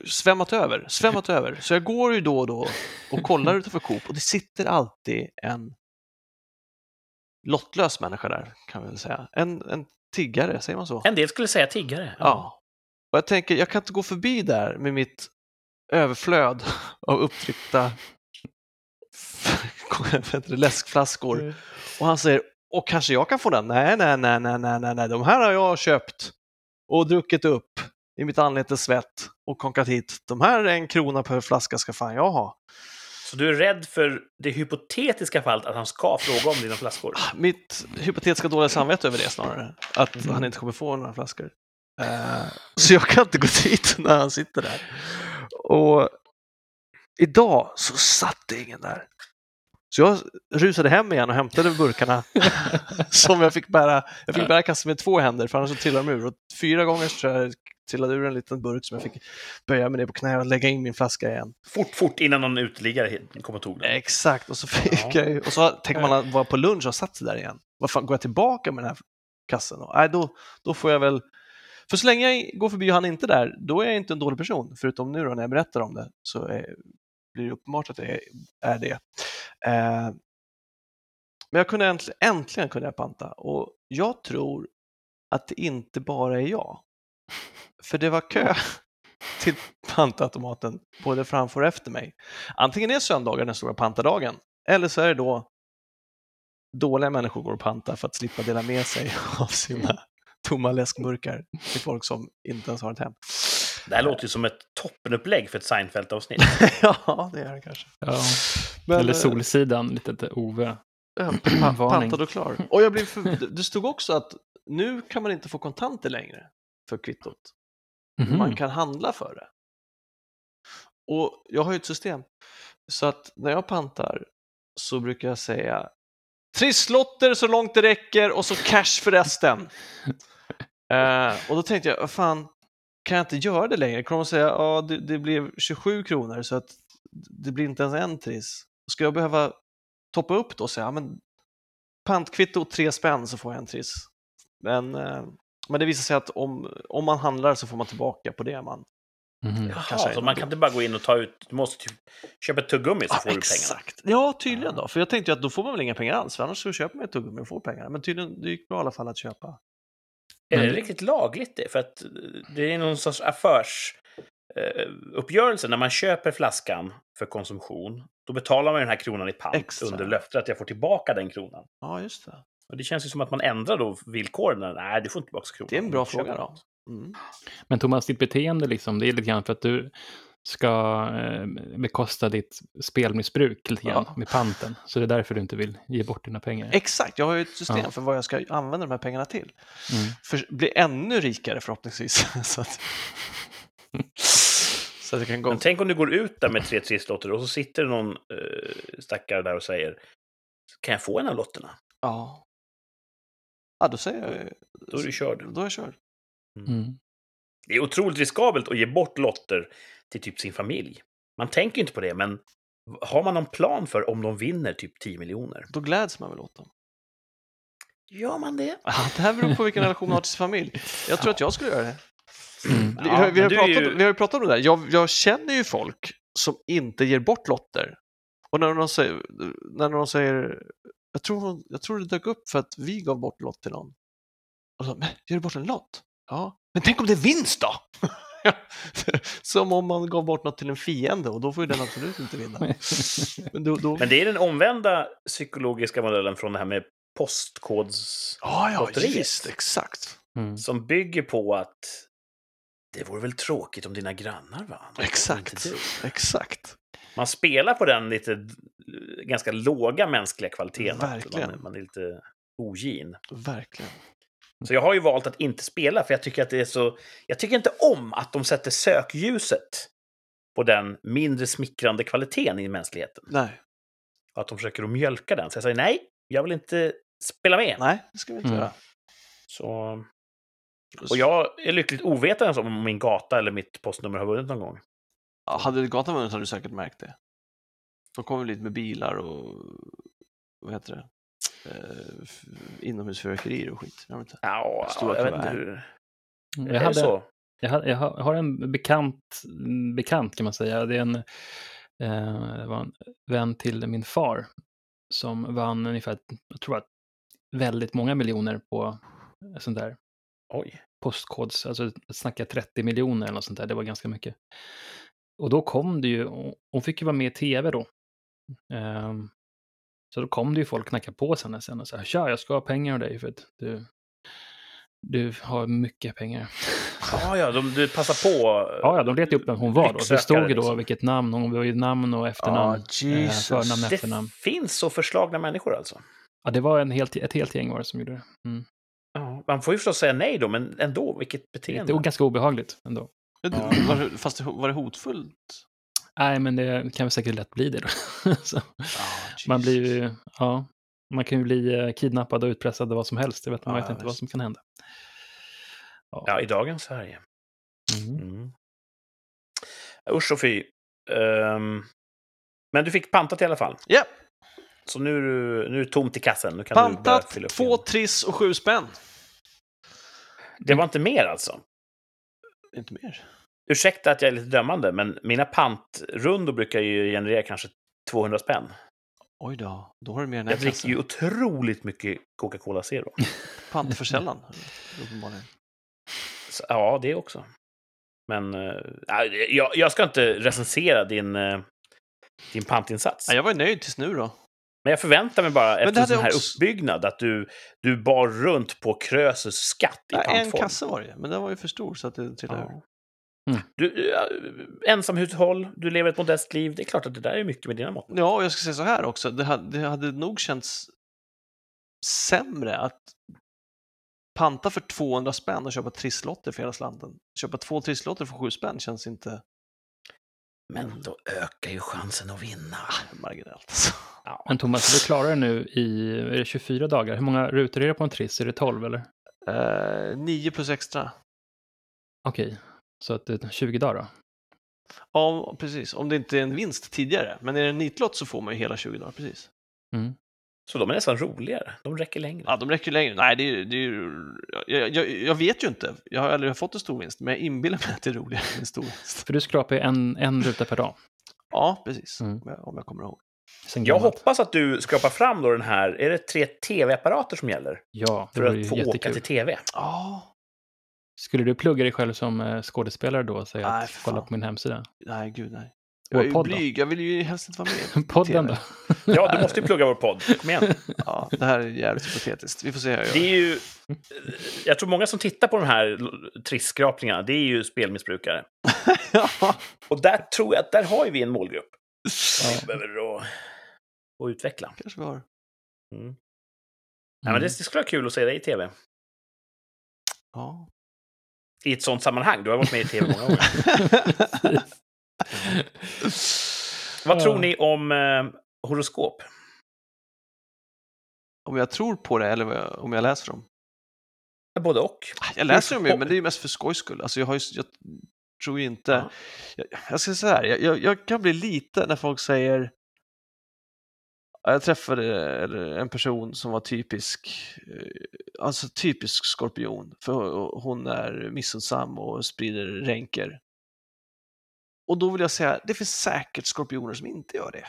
svämmat över, svämmat över. Så jag går ju då och då och kollar utanför Coop och det sitter alltid en lottlös människa där, kan vi väl säga. En, en tiggare, säger man så? En del skulle säga tiggare. Ja. Och jag tänker, jag kan inte gå förbi där med mitt överflöd av upptryckta läskflaskor. Och han säger, och kanske jag kan få den? Nej, nej, nej, nej, nej, nej, nej, de här har jag köpt och druckit upp i mitt anletes svett och konkat hit. De här är en krona per flaska ska fan jag ha. Så du är rädd för det hypotetiska fallet att han ska fråga om dina flaskor? Mitt hypotetiska dåliga samvete över det snarare. Att Mm. han inte kommer få några flaskor. Eh, så jag kan inte gå dit när han sitter där. Och idag så satt det ingen där. Så jag rusade hem igen och hämtade burkarna som jag fick bära. Jag fick bära kassen med två händer för annars så trillade de ur. Och fyra gånger så tror jag trillade ur en liten burk som jag fick böja mig ner på knä och lägga in min flaska igen. Fort, fort innan någon uteliggare kom och tog den. Exakt, och så fick Ja. jag ju- och så tänker man att vara på lunch och satt sig där igen. Vad fan, går jag tillbaka med den här kassen? då? Nej, då, då får jag väl... För så länge jag går förbi och han inte är där, då är jag inte en dålig person. Förutom nu då när jag berättar om det så är, blir det uppenbart att är, är det. Eh, men jag kunde äntligen, äntligen kunde jag panta och jag tror att det inte bara är jag. För det var kö till pantautomaten både framför och efter mig. Antingen är söndagen den stora pantadagen eller så är det då dåliga människor går och pantar för att slippa dela med sig av sina tomma läskburkar till folk som inte ens har ett hem. Det här låter ju som ett toppenupplägg för ett Seinfeld-avsnitt. ja, det är det kanske. Ja. Men, Eller eh, Solsidan, lite Ove. Pantad och klar. Och jag blev för... Det stod också att nu kan man inte få kontanter längre för kvittot. Mhm. Man kan handla för det. Och jag har ju ett system. Så att när jag pantar så brukar jag säga trisslotter så långt det räcker och så cash för resten. Eh, och då tänkte jag, fan, kan jag inte göra det längre? Kommer de säga, ja det, det blev 27 kronor så att det blir inte ens en triss. Ska jag behöva toppa upp då och säga, ja, men pantkvitto tre spänn så får jag en triss. Men, eh, men det visar sig att om, om man handlar så får man tillbaka på det man kanske Jaha, är så man kan inte bara gå in och ta ut... Du måste typ köpa ett tuggummi så får du pengarna. Ja, tydligen då. För jag tänkte ju att då får man väl inga pengar alls, för annars så köper man ett tuggummi och får pengar. Men tydligen, det gick bra i alla fall att köpa. Är det Men- riktigt lagligt det? För att det är någon sorts affärs... eh, när man köper flaskan för konsumtion. Då betalar man den här kronan i pant Exakt. under löfte att jag får tillbaka den kronan. Ja, just det. Och det känns ju som att man ändrar då villkoren. när- Nej, du får inte tillbaka kronan. Det är en bra fråga då. Mm. Men Thomas, ditt beteende liksom, det är lite grann för att du ska eh, bekosta ditt spelmissbruk lite grann Ja. med panten. Så det är därför du inte vill ge bort dina pengar. Exakt, jag har ju ett system Ja. för vad jag ska använda de här pengarna till. Mm. För bli ännu rikare förhoppningsvis. så, att, så att jag kan gå... Men tänk om du går ut där med tre trisslotter och så sitter någon uh, stackare där och säger Kan jag få en av lotterna? Ja. Ja, då säger jag ju- Då är du körd. Då är jag körd. Mm. Det är otroligt riskabelt att ge bort lotter till typ sin familj. Man tänker inte på det, men har man någon plan för om de vinner typ 10 miljoner? Då gläds man väl åt dem. Gör man det? Ja, det här beror på vilken relation man har till sin familj. Jag tror att jag skulle göra det. Mm. Vi har, vi, har pratat, ju- vi har ju pratat om det där. Jag, jag känner ju folk som inte ger bort lotter. Och när de säger, när de säger jag, tror, hon- jag tror det dök upp för att vi gav bort lott till någon. Och så, men ger du bort en lott? Ja. Men tänk om det är vinst då? som om man gav bort något till en fiende och då får ju den absolut inte vinna. Men då, då... Men det är den omvända psykologiska modellen från det här med postkods... Ja, ja, visst, exakt. Mm. Som bygger på att det vore väl tråkigt om dina grannar vann. Exakt, exakt. Man spelar på den lite ganska låga mänskliga kvaliteten. Verkligen. Man, man är lite ogin. Verkligen. Så jag har ju valt att inte spela, för jag tycker att det är så... Jag tycker inte om att de sätter sökljuset på den mindre smickrande kvaliteten i mänskligheten. Nej, Och att de försöker att mjölka den. Så jag säger nej, jag vill inte spela med. nej, det ska vi inte Mm. göra. Så... Och jag är lyckligt ovetande om min gata eller mitt postnummer har vunnit någon gång. Ja, hade gatan vunnit hade du säkert märkt det. De kommer lite med bilar och vad heter det? Eh, inomhusfyrverkerier och skit. Jag vet inte. Ja, Stora jag vet inte hur... Jag, är det hade, så? jag, har, jag har jag har en bekant, bekant kan man säga. Det är en, eh, det var en vän till min far som vann ungefär, jag tror att väldigt många miljoner på sånt där Oj. postkods, alltså snacka 30 miljoner eller något sånt där, det var ganska mycket. Och då kom det ju, hon fick ju vara med i tv då. Ehm, så då kom det ju folk knacka på sen sen och sa, tja, jag ska ha pengar av dig för att du du har mycket pengar. Ja, ja, de, du passar på. Ja, ja, de letade upp vem hon var då. Det stod ju då liksom. vilket namn, hon var ju namn och efternamn. Ja, eh, Jesus. förnamn, Det efternamn. finns så förslagna människor alltså. Ja, det var en helt, ett helt gäng var det som gjorde det. Mm. Ja, man får ju förstås säga nej då, men ändå, vilket Det beteende. var ganska obehagligt ändå. Ja. Var, det- fast det, var det hotfullt? Nej, men det kan väl säkert lätt bli det då. Så, man blir ju, ja, man kan ju bli eh, kidnappad och utpressad och vad som helst. Jag vet, man Ja, vet inte vad som kan hända. Ja, i dagens Sverige. Mm. Mm. Usch och fy. Ehm, men du fick pantat i alla fall. Ja, Så nu är du, nu är det tomt i kassen. Nu kan du pantat, fylla upp två igen. triss och sju spänn. Det var inte mer alltså? Inte mer. Ursäkta att jag är lite dömande, men mina pantrundor brukar ju generera kanske 200 spänn. Oj då, då har du mer än Jag en dricker ju otroligt mycket Coca-Cola Zero. Pant för sällan, uppenbarligen. Ja, det också. Men nej, jag, jag ska inte recensera din, eh, din pantinsats. Ja, jag var nöjd tills nu då. Men jag förväntar mig bara, efter en sån här också- uppbyggnad, att du, du bar runt på Krösus skatt i Ja, en pantform. kasse var det men den var ju för stor så att det trillade ur. Mm. Du, ja, ensamhushåll, du lever ett modest liv. Det är klart att det där är mycket med dina mått. Ja, och jag ska säga så här också. Det hade, det hade nog känts sämre att panta för 200 spänn och köpa trisslotter för hela slanten. Köpa två trisslotter för 7 spänn känns inte Men då ökar ju chansen att vinna. marginellt. alltså. Ja. Men Thomas, du klarar det nu i är det 24 dagar. Hur många rutor är det på en triss? Är det 12 eller? Eh, 9 plus extra. Okej, så att det är 20 dagar då? Ja, precis. Om det inte är en vinst tidigare. Men är det en nitlott så får man ju hela 20 dagar, precis. Mm. Så de är nästan roligare. De räcker längre. Ja, de räcker längre. Nej, det är, ju- det är ju... Jag, jag, jag vet ju inte. Jag har aldrig fått en stor vinst, men jag inbillar mig att det är roligare med en stor vinst. För du skrapar ju en, en ruta per dag. Ja, precis. Mm. Om, jag, om jag kommer ihåg. Sen Jag hoppas att du skrapar fram då den här, är det tre tv-apparater som gäller? Ja, det För att få åka jättekul. till tv? Ja, Skulle du plugga dig själv som eh, skådespelare då och säga Nej, att kolla på min hemsida? nej, gud nej. Vår Jag är ju då? blyg. Jag vill ju helst inte vara med. Podden då? Ja, du måste ju plugga vår podd. Kom igen. Ja, det här är jävligt hypotetiskt. Vi får se hur jag gör. Det är ju... Jag tror många som tittar på de här trissskrapningarna, det är ju spelmissbrukare. ja. Och där tror jag att där har ju vi en målgrupp. Ja. Vi behöver att, att utveckla. Kanske vi har. Mm. Ja, men det, det skulle vara kul att se dig i tv. Ja. I ett sånt sammanhang. Du har varit med i tv många gånger. Vad tror ni om eh, horoskop? om jag tror på det eller jag- om jag läser dem? Både och. Jag läser dem ju, men det är ju mest för skojs skull. Alltså jag, har ju, jag tror ju inte... Ja. Jag, jag ska säga så här, jag, jag, jag kan bli lite när folk säger... Ja, Jag träffade en person som var typisk, eh, alltså typisk skorpion, för hon är missundsam och sprider ränker. Och då vill jag säga, det finns säkert skorpioner som inte gör det.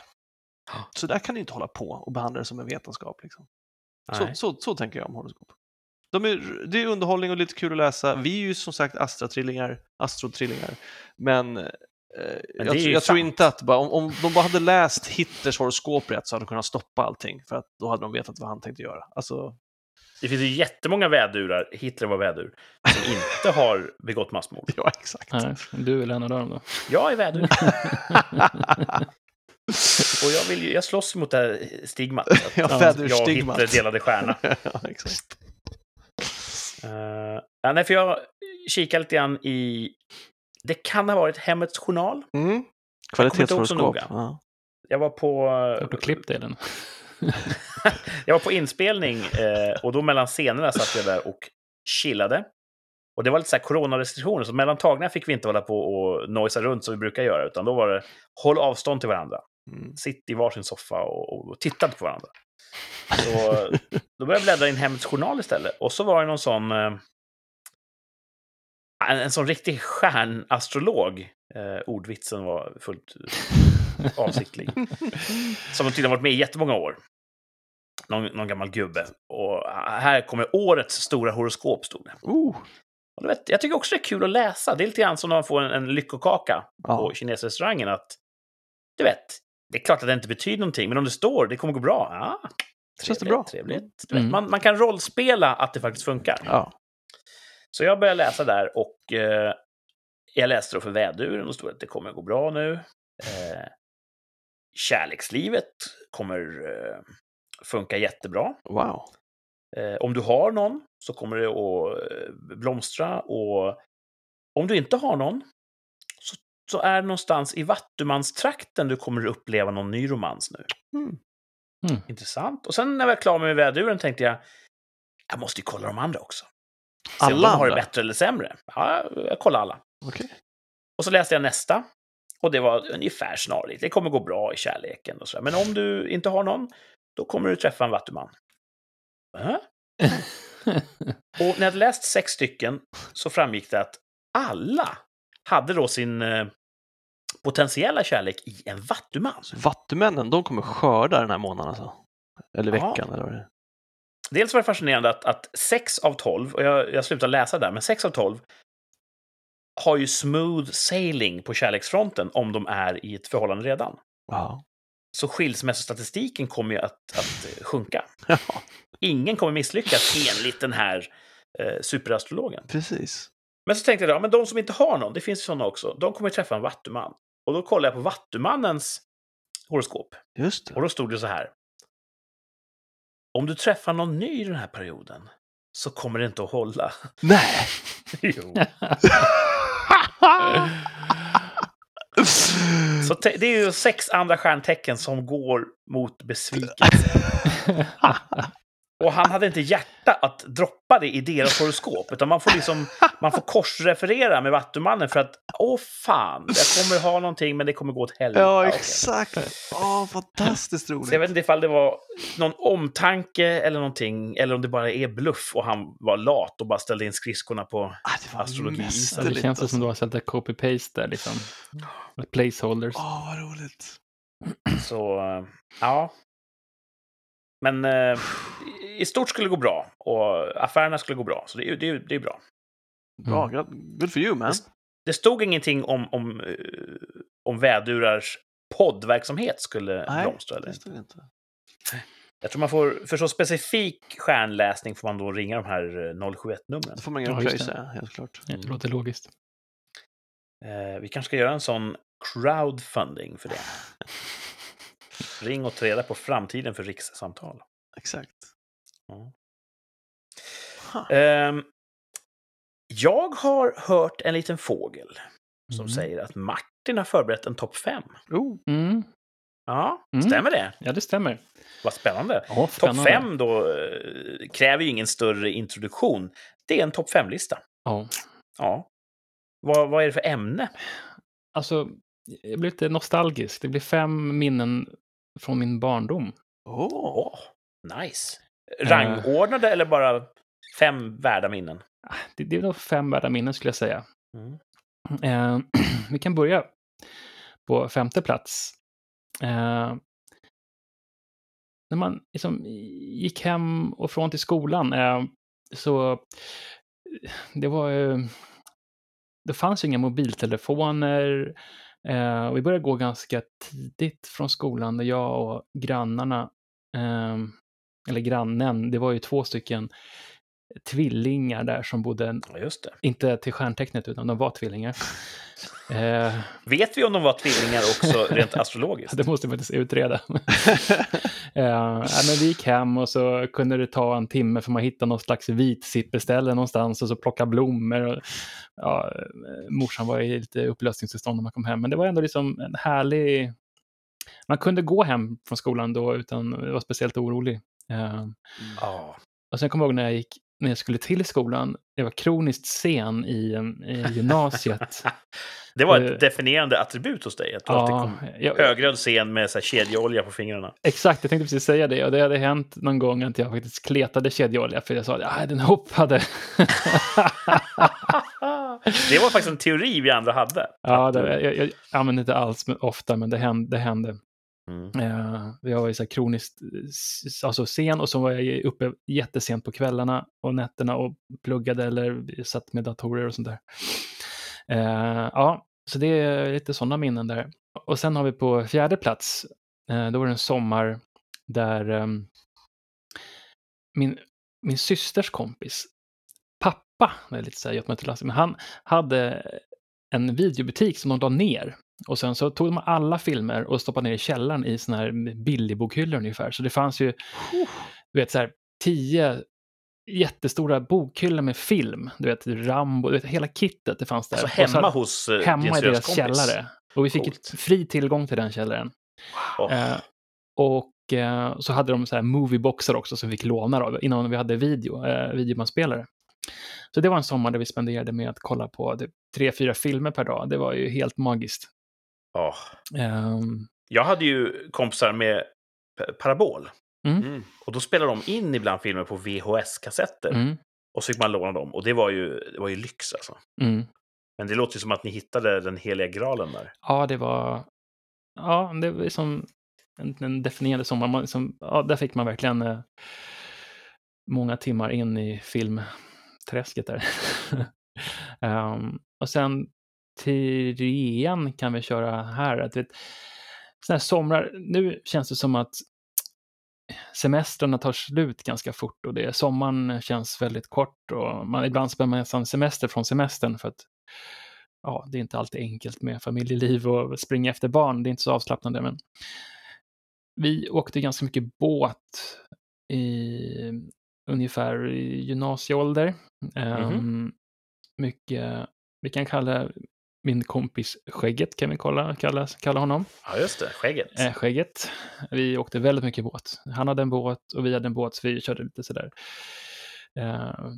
Så där kan du inte hålla på och behandla det som en vetenskap. Liksom. Så, så, så tänker jag om horoskop. De är, det är underhållning och lite kul att läsa. Vi är ju som sagt Astra-trillingar, Astro-trillingar. Men, jag, tr- ju jag tror inte att bara, om, om de bara hade läst Hitlers horoskop rätt så hade de kunnat stoppa allting. För att då hade de vetat vad han tänkte göra. Alltså, Det finns ju jättemånga vädurar, Hitler var vädur, som inte har begått massmord. ja, exakt. Nej, du är väl en av dem då? Jag är vädur. Och jag, vill ju, jag slåss mot det här stigmat. Att Ja, jag och. Hitler delade stjärna. ja, exakt. Uh, ja, nej, för jag kikade lite grann i... Det kan ha varit Hemmets Journal. Mm. Jag Kvalitetshoroskop. noga. Ja. Jag var på... Jag har klippt dig den. jag var på inspelning eh, och då mellan scenerna satt jag där och chillade. Och det var lite så här coronarestriktioner, så mellan tagningarna fick vi inte hålla på och nojsa runt som vi brukar göra, utan då var det håll avstånd till varandra. Mm. Sitt i varsin soffa och, och titta på varandra. Så då började jag bläddra i en Hemmets Journal istället. Och så var det någon sån... En, sån riktig stjärnastrolog. Eh, ordvitsen var fullt avsiktlig. Som tydligen varit med i jättemånga år. Någon, någon gammal gubbe. Och här kommer årets stora horoskop, stod det. Oh. Och vet, jag tycker också det är kul att läsa. Det är lite grann som när man får en, en lyckokaka Ja. på kinesrestaurangen. Att, du vet, det är klart att det inte betyder någonting, men om det står det kommer gå bra. Ja, Känns det trevligt, bra? Trevligt. Mm. vet, man, man kan rollspela att det faktiskt funkar. Ja. Så jag började läsa där och eh, jag läste då för väduren och stod att det kommer gå bra nu. Eh, kärlekslivet kommer eh, funka jättebra. Wow. Eh, om du har någon så kommer det att eh, blomstra och om du inte har någon så, så är det någonstans i Vattumans-trakten du kommer att uppleva någon ny romans nu. Mm. Intressant. Och sen när jag var klar med väduren tänkte jag, jag måste ju kolla de andra också. Se om Alla de har det bättre eller sämre. Ja, jag kollar alla. Okej. Och så läste jag nästa. Och det var ungefär snarlikt. Det kommer gå bra i kärleken och så. Men om du inte har någon, då kommer du träffa en vattuman. Äh? Och när jag hade läst sex stycken så framgick det att alla hade då sin eh, potentiella kärlek i en vattuman. Vattumännen, de kommer skörda den här månaden alltså? Eller Ja. veckan, eller vad det är? Dels var det fascinerande att, att sex av tolv, och jag, jag slutade läsa där, men sex av tolv har ju smooth sailing på kärleksfronten om de är i ett förhållande redan. Wow. Så skilsmässostatistiken kommer ju att, att eh, sjunka. Ingen kommer misslyckas enligt den här eh, superastrologen. precis. Men så tänkte jag, ja, men de som inte har någon, det finns ju sådana också, de kommer träffa en vattuman. Och då kollade jag på vattumannens horoskop. Just Och det. då stod det så här. Om du träffar någon ny i den här perioden så kommer det inte att hålla. Nej! jo. Så det är ju sex andra stjärntecken som går mot besvikelse. Och han hade inte hjärta att droppa det i deras horoskop, utan man får liksom man får korsreferera med Vattumannen för att åh fan, jag kommer ha någonting men det kommer gå åt helvete. Ja, exakt. Åh, fantastiskt roligt. Så jag vet inte ifall det var någon omtanke eller någonting, eller om det bara är bluff och han var lat och bara ställde in skridskorna på... Ah, det var astrologi. Det mästerligt. känns alltså. som du har sett ett copy-paste där liksom. Placeholders. Åh, vad roligt. Så, eh, ja. Men eh, i- stort skulle det gå bra och affärerna skulle gå bra, så det är, det är, det är bra. Bra, Mm. good for you man. Det stod ingenting om, om, eh, om vädurars poddverksamhet skulle Nej, blomstra eller det inte. stod inte. Jag tror man får, för så specifik stjärnläsning får man då ringa de här eh, 071-numren. Det får man Ja, göra just pröjs det. säga, helt klart. Ja, Det låter logiskt. Eh, vi kanske ska göra en sån crowdfunding för det. Ring och ta reda på framtiden för rikssamtal. Exakt. Ja. Ehm, jag har hört en liten fågel som Mm. säger att Martin har förberett en topp 5. Oh, Mm. Ja, Mm. stämmer det? Ja, det stämmer. Vad spännande. Topp spännande. 5 då eh, kräver ju ingen större introduktion. Det är en topp 5-lista. Ja. Ja. Vad, vad är det för ämne? Alltså, jag blir lite nostalgisk. Det blir fem minnen från min barndom. oh. Nice. Eh. Rangordnade eller bara fem värda minnen? Det, det är nog fem värda minnen skulle jag säga. Mm. Eh, vi kan börja på femte plats. Eh, när man liksom gick hem och från till skolan så det var ju... Det fanns ju inga mobiltelefoner. Eh, och vi började gå ganska tidigt från skolan där jag och grannarna, eh, eller grannen, det var ju två stycken tvillingar där som bodde, inte till stjärntecknet utan de var tvillingar. Eh, Vet vi om de var tvillingar också rent astrologiskt? det måste jag faktiskt utreda. eh, men vi gick hem och så kunde det ta en timme för man hittade någon slags vitsippeställe någonstans och så plocka blommor. Och, ja, eh, morsan var i lite upplösningstillstånd när man kom hem, men det var ändå liksom en härlig... Man kunde gå hem från skolan då utan att vara speciellt orolig. Eh, Ja. och sen kommer jag ihåg när jag gick när jag skulle till skolan, jag var kroniskt sen i, i gymnasiet. Det var ett definierande attribut hos dig, att du alltid ja, kom jag, högröd scen med så här kedjeolja på fingrarna. Exakt, jag tänkte precis säga det. Och det hade hänt någon gång att jag faktiskt kletade kedjeolja för jag sa att den hoppade. det var faktiskt en teori vi andra hade. ja, det, jag, jag använde inte alls ofta, men det hände. Det hände. Mm. Eh, jag var ju så här kroniskt alltså sen och så var jag uppe jättesent på kvällarna och nätterna och pluggade eller satt med datorer och sånt där. Eh, ja, så det är lite sådana minnen där. Och sen har vi på fjärde plats, eh, då var det en sommar där ehm, min, min systers kompis pappa, det är lite så här, men han hade en videobutik som de la ner. Och sen så tog de alla filmer och stoppade ner i källaren i såna här billigbokhyllor ungefär. Så det fanns ju, du vet så här, tio jättestora bokhyllor med film. Du vet, Rambo, du vet, hela kittet det fanns där. Alltså Och så- hemma hos uh, hemma i deras kompis. källare. Och vi fick Coolt. fri tillgång till den källaren. Åh, Eh, och eh, så hade de så här movieboxar också som vi fick låna då, innan vi hade video, eh, videobandspelare. Så det var en sommar där vi spenderade med att kolla på typ, tre, fyra filmer per dag. Det var ju helt magiskt. Åh. Ehm, Jag hade ju kompisar med parabol. Mm. Och då spelade de in ibland filmer på VHS-kassetter. mm, Och så fick man låna dem. Och det var ju, det var ju lyx alltså. mm. Men det låter ju som att ni hittade den heliga graalen där. Ja, det var... Ja, det var som en, en definierande sommar. Man, liksom, ja, där fick man verkligen eh, många timmar in i filmträsket där. Ehm, och sen trean kan vi köra här. Att, vet, såna här somrar, nu känns det som att semestrarna tar slut ganska fort och det, sommaren känns väldigt kort och man, ibland så behöver man nästan semester från semestern för att ja, det är inte alltid enkelt med familjeliv och springa efter barn. Det är inte så avslappnande. Men vi åkte ganska mycket båt i ungefär i gymnasieålder. Ehm, mycket, vi kan kalla min kompis Skägget, kan vi kalla, kalla, kalla honom. Ja, just det. Skägget. Eh, Skägget. Vi åkte väldigt mycket båt. Han hade en båt och vi hade en båt, så vi körde lite sådär. Eh,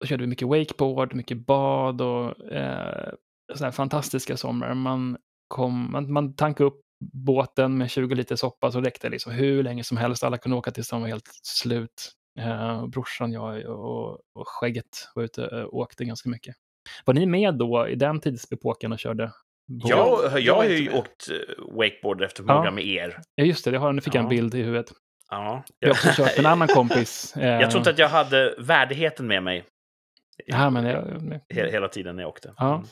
då körde vi mycket wakeboard, mycket bad och eh, sådana fantastiska somrar. Man, kom, man, man tankade upp båten med 20 liter soppa så räckte det liksom hur länge som helst. Alla kunde åka tills de var helt slut. Eh, brorsan, jag och, och Skägget var ute och åkte ganska mycket. Var ni med då i den tidsepoken och körde båt? Jag, har är ju åkt eh, wakeboard efter förmåga Ja. med er. Ja, just det, det har, nu fick jag en Ja. bild i huvudet. Ja. Jag har också kört en annan kompis. Eh, Jag tror inte att jag hade värdigheten med mig Ja, men jag, he- hela tiden när jag åkte. Ja.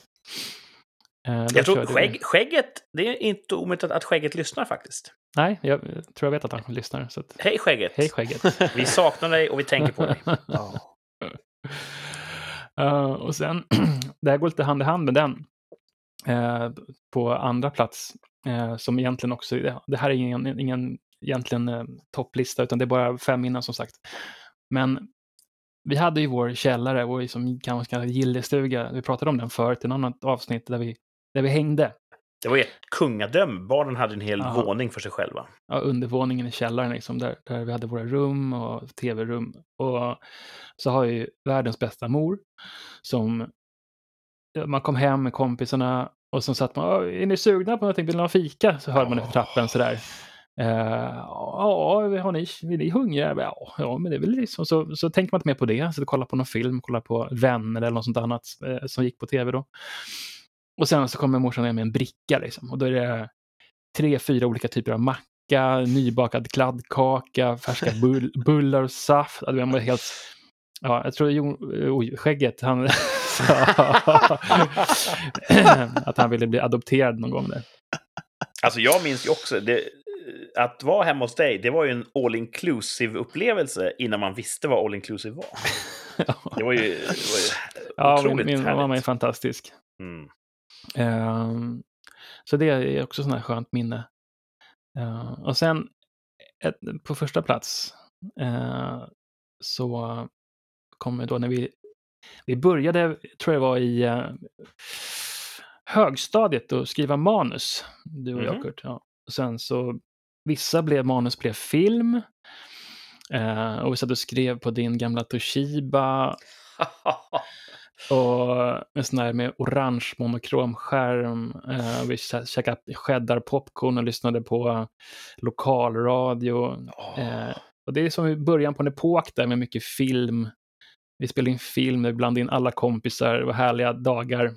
Mm. eh, Jag tror skägg, skägget, det är inte omöjligt att, att skägget lyssnar faktiskt. Nej, jag tror jag vet att han lyssnar. Så att, Hej skägget! hej skägget. Vi saknar dig och vi tänker på dig. Ja. Uh, och sen, det här går lite hand i hand med den. Uh, på andra plats, uh, som egentligen också, det, här är ingen, ingen egentligen eh, topplista, utan det är bara fem minnen som sagt. Men vi hade ju vår källare, vår liksom, gillestuga. Vi pratade om den förut i ett annat avsnitt där vi, där vi hängde. Det var ju ett kungadöm. Barnen hade en hel Ja. våning för sig själva. ja, undervåningen i källaren, liksom, där, där vi hade våra rum och tv-rum. Och så har jag ju världens bästa mor som man kom hem med kompisarna och så satt man, "Ja, är ni sugna på någonting, vill ni ha fika? Så hörde man det på trappen sådär. Uh, ja, har ni, är ni hungriga? Ja, ja, men det är väl liksom, så, så tänker man inte mer på det. Så kolla på någon film, kolla på Vänner eller något sånt annat eh, som gick på tv då. Och sen så kommer morsan ner med en bricka liksom. Och då är det tre, fyra olika typer av macka, nybakad kladdkaka, färska bull, bullar och saft. Alltså, man var helt... Ja, jag tror Jon, oj, skägget, han sa att han ville bli adopterad någon gång där. Alltså jag minns ju också, det, att vara hemma hos dig, det var ju en all inclusive upplevelse innan man visste vad all inclusive var. Det var ju, det var ju Ja, otroligt min, min härligt. mamma är fantastisk. Mm. Ehm, så det är också sånt här skönt minne. Ehm, och sen ett, på första plats eh, så kommer då när vi, vi började, tror jag var i eh, högstadiet att skriva manus, du och jag Mhm. Kurt. Ja. Och sen så, vissa blev manus blev film. Eh, och vi satt och skrev på din gamla Toshiba och en sån här med orange monokrom skärm. Eh, vi kä- käkade cheddar popcorn och lyssnade på lokalradio. Eh, och det är som i början på en epok där med mycket film. Vi spelade in film, vi blandade in alla kompisar, det var härliga dagar.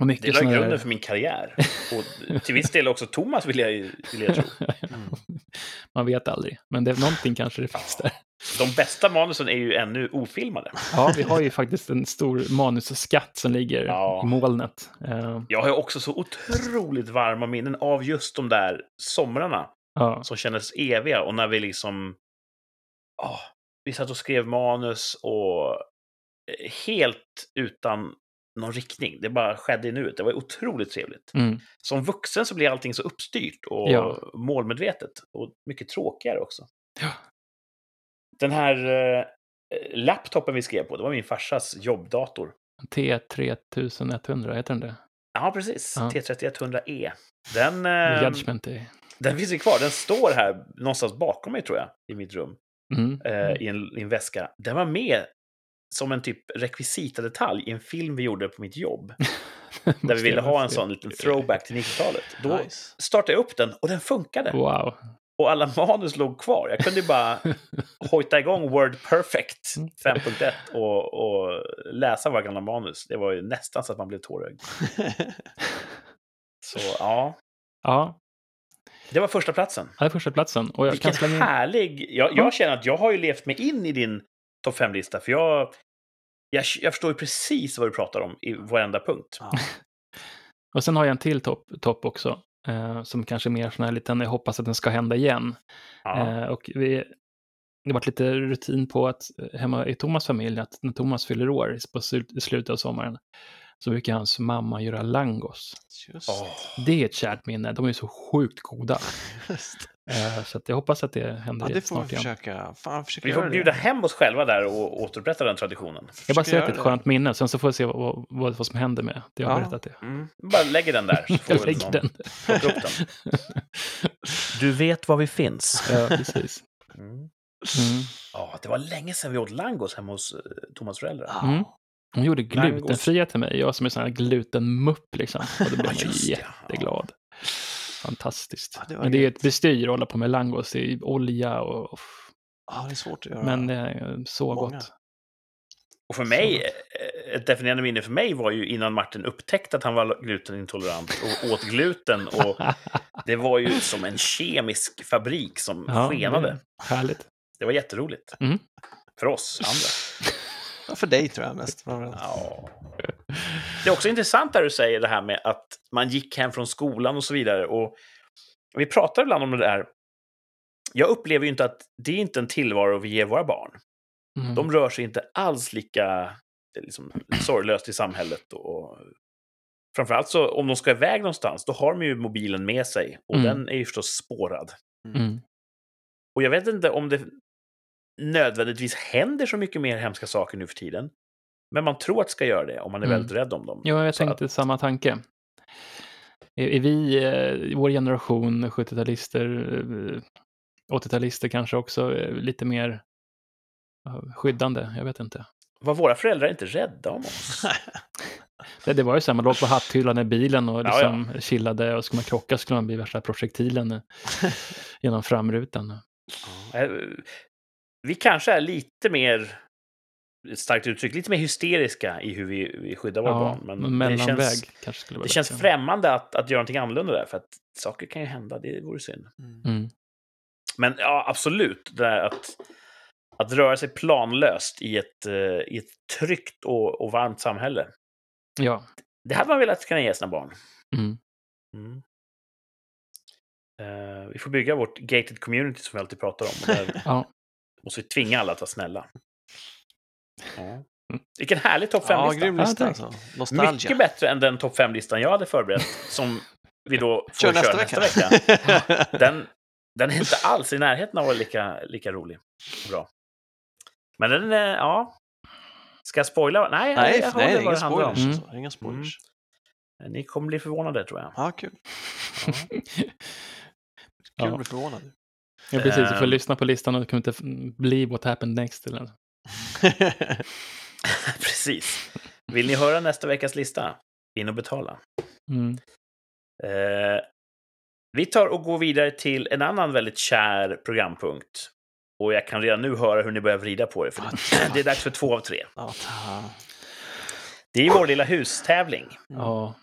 Och Det mycket la såna där- grunden för min karriär. Och till viss del också Thomas, vill jag, vill jag tro. Man vet aldrig, men det, någonting kanske det finns där. De bästa manusen är ju ännu ofilmade. Ja, vi har ju faktiskt en stor manusskatt som ligger Ja. i molnet. Eh, Jag har ju också så otroligt varma minnen av just de där somrarna ja. som kändes eviga. Och när vi liksom... ah, vi satt och skrev manus och eh, helt utan någon riktning. Det bara skedde i nuet. Det var otroligt trevligt. Mm. Som vuxen så blir allting så uppstyrt och Ja. målmedvetet. Och mycket tråkigare också. Ja. Den här eh, laptopen vi skrev på, det var min farsas jobbdator. T3100, heter den det? Ja, precis. Ja. T3100E. Den, eh, Judgment Day. den finns ju kvar. Den står här någonstans bakom mig, tror jag, i mitt rum. Mm. eh, i, en, i en väska. Den var med som en typ rekvisitadetalj i en film vi gjorde på mitt jobb. Där vi ville ha en sån liten throwback till 90-talet. Då Nice. startade jag upp den och den funkade. Wow. Och alla manus låg kvar. Jag kunde ju bara hojta igång Word Perfect 5.1 och, och läsa våra gamla manus. Det var ju nästan så att man blev tårögd. Så ja, Ja, det var första platsen. det är första platsen. Och jag Vilken kan slänga in... härlig... Jag, Ja. jag känner att jag har ju levt mig in i din topp 5-lista, för jag, jag, jag förstår ju precis vad du pratar om i varenda punkt. Ja. Och sen har jag en till topp topp också. Eh, som kanske är mer sån här liten, jag hoppas att den ska hända igen. Ja. Eh, och vi, det har varit lite rutin på att eh, hemma i Thomas familj, att när Thomas fyller år på slutet av sommaren, så brukar hans mamma göra langos. Just, Det är ett kärt minne, de är så sjukt goda. just. Eh, så att jag hoppas att det händer Ja, det får vi snart igen. försöka. Fan, försöka vi får bjuda det. hem oss själva där och återupprätta den traditionen. Jag bara Försöka säger att det är ett skönt minne, sen så får vi se vad, vad, vad som händer med det jag har Ja. berättat det. Mm. Bara lägger den där, så får Jag lägger den. upp den. Du vet var vi finns. Ja, precis. Mm. Mm. Ja, det var länge sedan vi åt langos hemma hos eh, Thomas föräldrar. Ja. Mm. Hon gjorde Langos. glutenfria till mig, jag som är sån här glutenmupp liksom. Och då blev Ja, man just det. Fantastiskt. Ja, det Men det är ett bestyr att hålla på med langos, det är olja och... och Ja, det är svårt att göra. men eh, så många. gott. Och för mig, eh, ett definierande minne för mig var ju innan Martin upptäckte att han var glutenintolerant och åt gluten. Och det var ju som en kemisk fabrik som Ja, skenade. Härligt. Det var jätteroligt. Mm. För oss andra. Ja, för dig tror jag mest. Ja. Det är också intressant där du säger det här med att man gick hem från skolan och så vidare. Och vi pratar ibland om det där. Jag upplever ju inte att det är inte en tillvaro vi ger våra barn. Mm. De rör sig inte alls lika liksom, sorglöst i samhället. Och, framförallt så om de ska iväg någonstans, då har de ju mobilen med sig. Och Mm. den är ju förstås spårad. Mm. Och jag vet inte om det nödvändigtvis händer så mycket mer hemska saker nu för tiden. Men man tror att det ska göra det om man är Mm. väldigt rädd om dem. Ja, jag Så tänkte samma tanke. Är, är vi, eh, i vår generation, 70-talister, eh, 80-talister kanske också, eh, lite mer eh, skyddande? Jag vet inte. Var våra föräldrar inte rädda om oss? Det, det var ju så här, man låg på hatthyllan i bilen och Ja, liksom chillade och skulle man krocka skulle man bli värsta projektilen eh, genom framrutan. Vi kanske är lite mer, starkt uttryck, lite mer hysteriska i hur vi, vi skyddar våra barn. Men en det känns, kanske skulle vara det känns främmande att, att göra någonting annorlunda där, för att saker kan ju hända, det vore synd. Mm. Mm. Men ja, absolut, det där att, att röra sig planlöst i ett, eh, i ett tryggt och, och varmt samhälle. Ja. Det hade man velat kunna ge sina barn. Mm. Mm. Eh, vi får bygga vårt gated community som vi alltid pratar om. Där Ja. Måste vi tvinga alla att vara snälla. Ja. Mm. Vilken härlig topp Ja, 5-lista. grym Ja, lista tack. alltså. Nostalgia. Mycket bättre än den topp 5-listan jag hade förberett, som vi då får Kör köra nästa nästa vecka. vecka. Den, den är inte alls i närheten av att vara lika, lika rolig bra. Men den, är, ja... Ska jag spoila? Nej, nej, jag nej, hörde inga spoilers. Mm. Alltså. Inga spoilers. Ni kommer bli förvånade, tror jag. Ja, kul. Ja. Kul Ja. att bli förvånad. Ja, precis. Du får Ehm. lyssna på listan och det kommer inte bli what happened next. Eller? Precis. Vill ni höra nästa veckas lista? In och betala. Mm. Eh, vi tar och går vidare till en annan väldigt kär programpunkt. Och jag kan redan nu höra hur ni börjar vrida på er. För det, det är dags för två av tre. Det är vår lilla hustävling. Ja.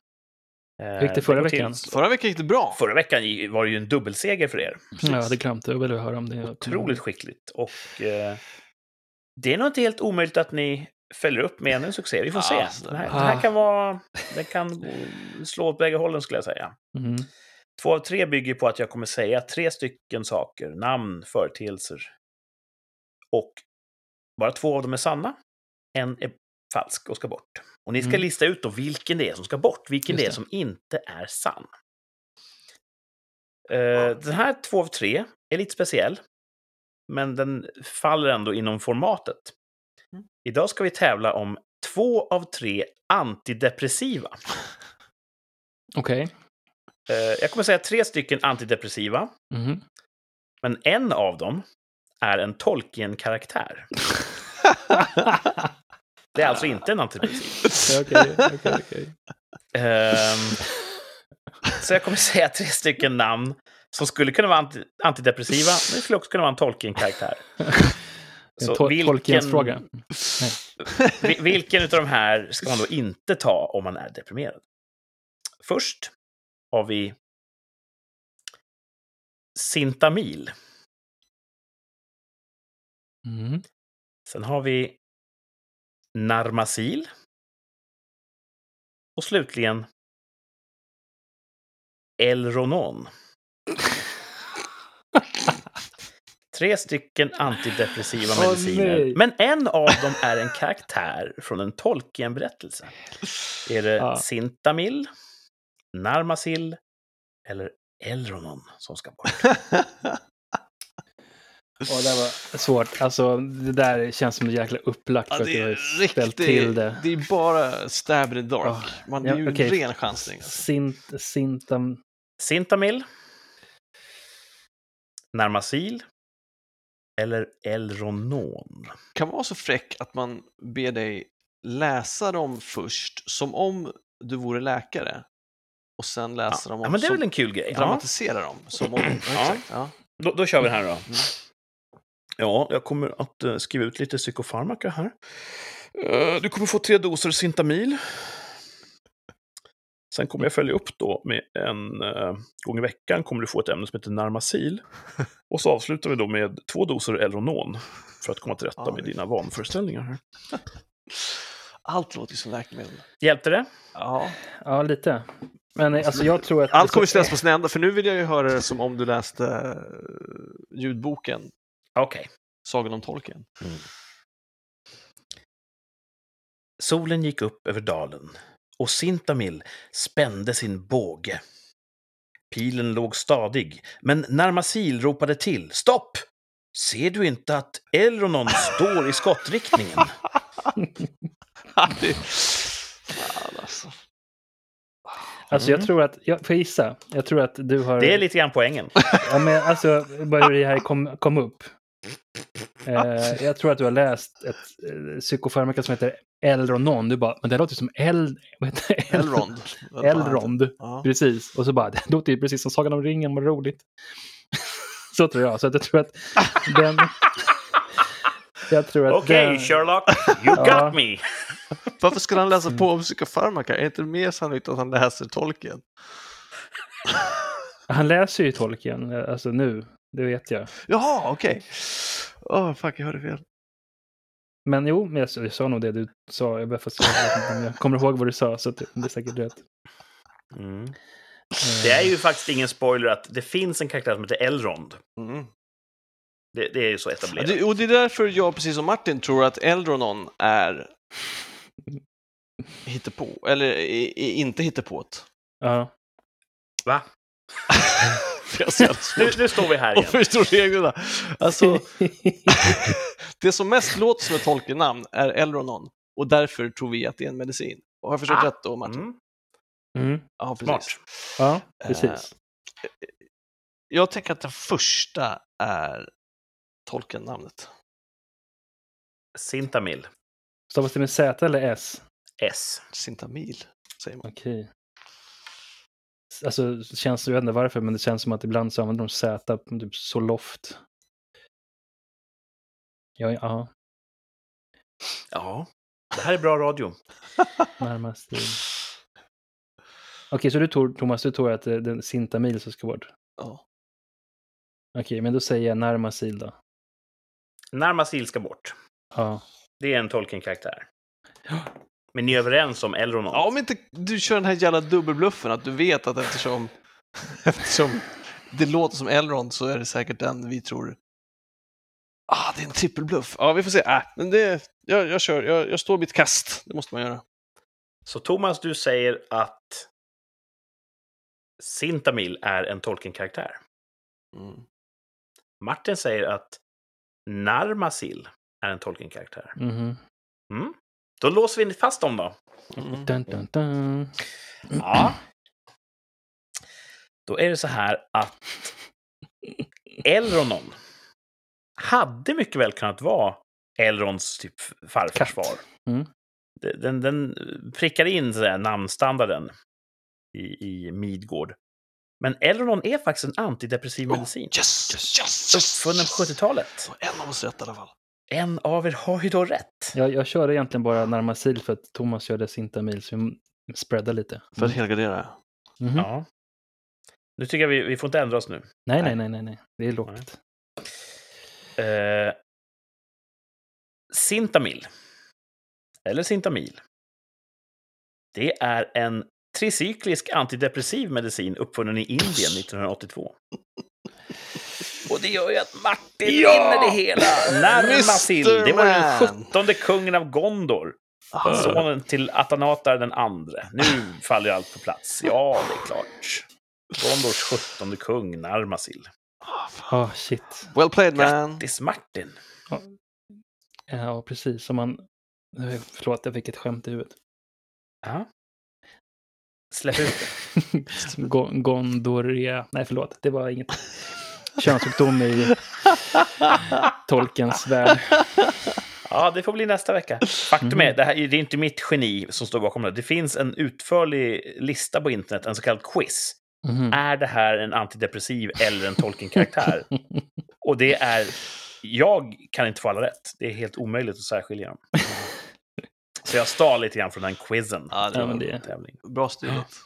Eh, Hur gick det förra går till- veckan? Förra veckan gick det bra. Förra veckan var det ju en dubbelseger för er. Hade glömt det. Jag ville höra om det. Otroligt skickligt. Och eh, det är nog inte helt omöjligt att ni följer upp med ännu en succé. Vi får Ja, se. Den här, Ah. den här kan vara... Den kan slå åt bägge hållen skulle jag säga. Mm. Två av tre bygger på att jag kommer säga tre stycken saker, namn, företeelser. Och bara två av dem är sanna. En är falsk och ska bort. Och ni ska Mm. lista ut då vilken det är som ska bort, vilken Just det är som inte är sann. Eh, den här två av tre är lite speciell, men den faller ändå inom formatet. Mm. Idag ska vi tävla om två av tre antidepressiva. Okej. Eh, jag kommer säga tre stycken antidepressiva, Mhm. men en av dem är en Tolkien-karaktär. Det är alltså inte en antidepressiv. Okej, okej, okej. Ehm, så jag kommer säga tre stycken namn som skulle kunna vara anti antidepressiva, men det skulle också kunna vara en Tolkien-karaktär. Så vilken-. Vi- Vilken av de här ska man då inte ta om man är deprimerad? Först har vi Sintamil. Mm. Sen har vi Narmasil. Och slutligen Elronon. Tre stycken antidepressiva mediciner. nej. Men en av dem är en karaktär från en Tolkien-berättelse. Är det Ja. Sintamil, Narmasil eller Elronon som ska bort? Åh, det var svårt. Alltså, det där känns som ett jäkla upplagt Ja, för att det du har ställt till det. det är bara stab in the dark. Ja. Man, det Ja, är ju okej. en ren chansning. Alltså. Sint, sintam... Sintamil, Narmasil eller Elronon? Kan vara så fräck att man ber dig läsa dem först, som om du vore läkare. Och sen läsa dem Ja, om, men det är väl en kul grej? Ja. dramatisera dem. Som om, ja, exakt, ja. Då, då kör vi den här då. Mm. Ja, jag kommer att eh, skriva ut lite psykofarmaka här. Eh, du kommer få tre doser Sintamil. Sen kommer jag följa upp då med en uh, gång i veckan kommer du få ett ämne som heter Narmasil. Och så avslutar vi då med två doser Elronon för att komma till rätta Ja, med dina vanföreställningar. Här. Allt låter som läkemedel. Hjälpte det? Ja. Ja, lite. Men eh, alltså, jag tror att... Allt kommer ställas på sin ända, för nu vill jag ju höra det som om du läste eh, ljudboken Okej. Sagan om Tolkien. Solen gick upp över dalen och Sintamil spände sin båge. Pilen låg stadig, men Narmasil ropade till. Stopp! Ser du inte att Elronon står i skottriktningen? Fan alltså. Alltså, jag Mm. tror att... Jag får gissa. Jag tror att du har... Det är lite grann poängen. Ja, men alltså, bara hur det här kom, kom upp. Eh, jag tror att du har läst ett eh, psykofarmaka som heter Elronon. Du bara, men det låter som El... Vad heter det? Elrond. Elrond. Ja. Precis. Och så bara, det låter ju precis som Sagan om ringen, vad roligt. så tror jag. Så att jag tror att den... jag tror att Okej, den... Sherlock, you Ja. got me! Varför skulle han läsa på om psykofarmaka? Är inte det mer sannolikt att han läser Tolkien? Han läser ju Tolkien, eh, alltså nu. Det vet jag. Jaha, okej. Åh, fuck, jag hörde fel. Men jo, men jag, jag sa nog det du sa. Jag, bara får se, jag, jag kommer ihåg vad du sa, så det, är säkert rätt. Mm. Eh, Det är ju faktiskt ingen spoiler att det finns en karaktär som heter Elrond. Mm. Det, det är ju så Ja, etablerat. det, och det är därför jag, precis som Martin, tror att Eldronon är hittepå, eller i, i, inte hittepåt. Ja. Va? Jag ser jävla Nu, nu står vi här igen. förstå reglerna. Alltså, det som mest låter som ett Tolkien-namn är Elronon och därför tror vi att det är en medicin. Och har jag förstått Ah. rätt då, Martin? Mm. Mm. Ja, Smart. precis. Ja, precis. Jag tänker att den första är Tolkien-namnet. Sintamil. Stavas det med Z eller S? S. Sintamil, säger man. Okej. Alltså, det känns, jag vet inte varför, men det känns som att ibland så använder de Z, typ Soloft. Ja, ja, Ja, det här är bra radio. närmast. till. Okej, så du tror, Thomas, du tror att det är den Sintamil som ska bort? Ja. Okej, men då säger jag Narmasil då. Narmasil ska bort. Ja. Det är en Tolkien-karaktär. Men ni är överens om Elronon? Ja, om inte du kör den här jävla dubbelbluffen, att du vet att eftersom, eftersom det låter som Elrond så är det säkert den vi tror Ah, det är en trippelbluff. Ja, vi får se. Äh, men det, jag, jag kör. Jag, jag står mitt kast. Det måste man göra. Så Thomas, du säger att Sintamil är en Tolkien-karaktär. Mm. Martin säger att Narmasil är en Tolkien-karaktär. Mhm. Mm. Då låser vi fast dem då. Mm. Dun, dun, dun. Ja. Då är det så här att Elronon hade mycket väl kunnat vara Elrons typ farfars Katt. far. Mm. Den, den prickar in så där, namnstandarden i, i Midgård. Men Elronon är faktiskt en antidepressiv medicin. Yes, yes, yes, yes. Uppfunnen på 70-talet. En av oss rätt i alla fall. En av er har ju då rätt. Jag, jag körde egentligen bara Narmasil för att Thomas körde Sintamil, så vi spreadar lite. För att helgardera. Mhm. Ja. Nu tycker jag vi, vi får inte ändra oss nu. Nej, nej, nej, nej, nej. Det är lågt. Eh, Sintamil. Eller Sintamil. Det är en tricyklisk antidepressiv medicin uppfunnen i Indien 1982. Och det gör ju att Martin Ja! vinner det hela! Narmasil, det var den sjuttonde kungen av Gondor. Ah. Sonen till Atanatar den andre. Nu faller ju allt på plats. Ja, det är klart. Gondors sjuttonde kung, Narmasil. Ah. Ah, shit. Well played man. Grattis Martin! Ja, precis. Som man... Förlåt, jag fick ett skämt i huvudet. Ja. Släpp ut det. Go- Gondoria... Nej, förlåt. Det var inget könssjukdom i tolkens värld. Ja, det får bli nästa vecka. Faktum Mm. är, det, här, det är inte mitt geni som står bakom det. Det finns en utförlig lista på internet, en så kallad quiz. Mhm. Är det här en antidepressiv eller en Tolkien-karaktär? Och det är... Jag kan inte få alla rätt. Det är helt omöjligt att särskilja dem. Så jag stal lite grann från den quizen. Ja, det var det- Tävling. bra stiligt.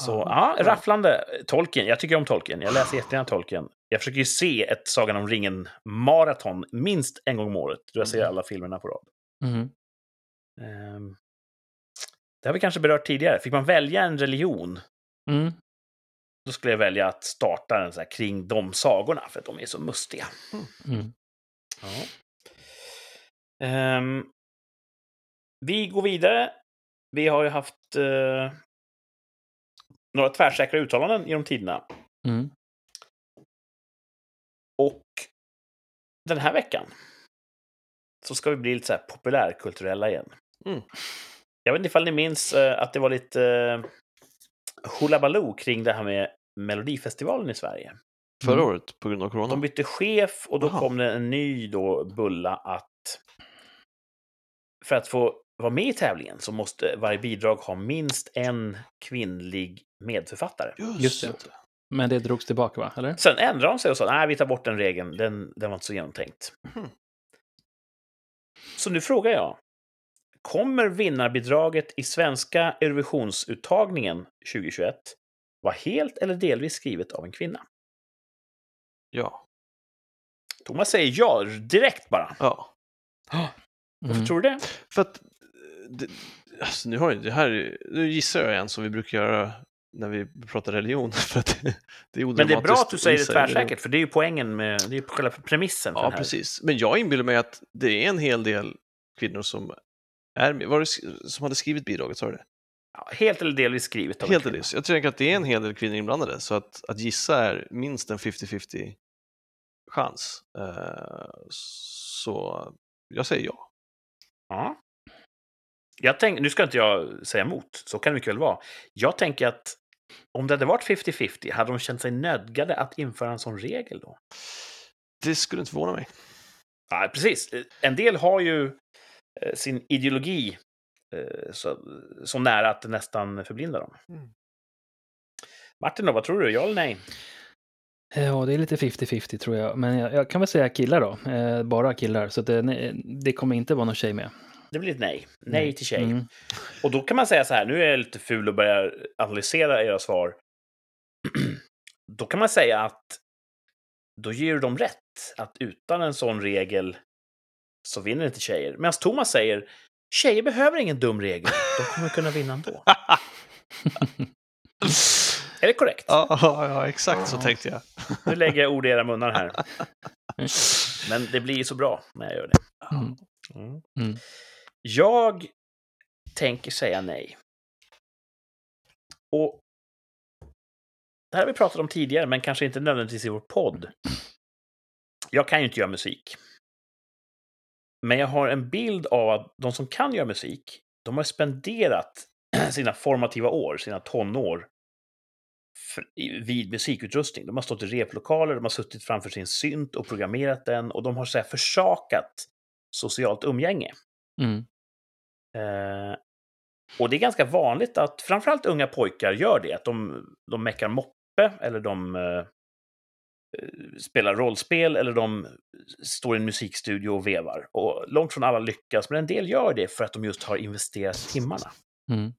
Så Ja. ja, rafflande. Tolkien. Jag tycker om Tolkien. Jag läser jättegärna Tolkien. Jag försöker ju se ett Sagan om ringen-maraton minst en gång om året. Då jag ser Mm. alla filmerna på rad. Ehm, Det har vi kanske berört tidigare. Fick man välja en religion, Mm. då skulle jag välja att starta den så här kring de sagorna, för att de är så mustiga. Mm. Ja. Ehm, vi går vidare. Vi har ju haft eh, några tvärsäkra uttalanden genom tiderna. Mm. Och den här veckan så ska vi bli lite så här populärkulturella igen. Mm. Jag vet inte ifall ni minns eh, att det var lite eh, hullabaloo kring det här med Melodifestivalen i Sverige. Förra Mm. året på grund av corona. De bytte chef och då Jaha. kom det en ny då bulla att för att få vara med i tävlingen så måste varje bidrag ha minst en kvinnlig medförfattare. Just det. Men det drogs tillbaka, va? Eller? Sen ändrade de sig och sa nej, vi tar bort den regeln, den, den var inte så genomtänkt. Mhm. Så nu frågar jag, kommer vinnarbidraget i svenska Eurovisionsuttagningen 2021 vara helt eller delvis skrivet av en kvinna? Ja. Thomas säger ja, direkt bara. ja. Varför Mm. tror du det? För att det, alltså, nu, har, ju- det här, nu gissar jag en som vi brukar göra när vi pratar religion. För att det är Men det är bra att du säger det tvärsäkert, för det är ju poängen med, det är ju själva premissen för Ja, den här. precis. Men jag inbillar mig att det är en hel del kvinnor som är. Var det, som hade skrivit bidraget, sa du det? Ja, helt eller delvis skrivet av Helt kvinna. delvis. Jag tänker att det är en hel del kvinnor inblandade, så att, att gissa är minst en 50-50 chans. Eh, så jag säger ja. Ja. Jag tänk, nu ska inte jag säga emot, så kan det mycket väl vara. Jag tänker att om det hade varit 50-50, hade de känt sig nödgade att införa en sån regel då? Det skulle inte förvåna mig. Ja, precis. En del har ju eh, sin ideologi eh, så, så nära att det nästan förblindar dem. Mm. Martin, då, vad tror du? Ja eller nej? Ja, det är lite 50-50 tror jag. Men jag, jag kan väl säga killar då. Eh, bara killar. Så det, nej, det kommer inte vara någon tjej med. Det blir ett nej. Nej till tjej. Mm. Och då kan man säga så här, nu är jag lite ful och börjar analysera era svar. då kan man säga att då ger du dem rätt. Att utan en sån regel så vinner inte tjejer. Medan Thomas säger, tjejer behöver ingen dum regel. De kommer kunna vinna ändå. Är det korrekt? Ja, ja, ja exakt så tänkte jag. Nu lägger jag ord i era munnar här. Men det blir så bra när jag gör det. Mm. Mm. Jag tänker säga nej. Och det här har vi pratat om tidigare, men kanske inte nödvändigtvis i vår podd. Jag kan ju inte göra musik. Men jag har en bild av att de som kan göra musik, de har spenderat sina formativa år, sina tonår, vid musikutrustning. De har stått i replokaler, de har suttit framför sin synt och programmerat den och de har så här försakat socialt umgänge. Mm. Eh, och det är ganska vanligt att framförallt unga pojkar gör det, att de, de meckar moppe eller de eh, eh, spelar rollspel eller de står i en musikstudio och vevar. Och långt från alla lyckas, men en del gör det för att de just har investerat timmarna. Mm.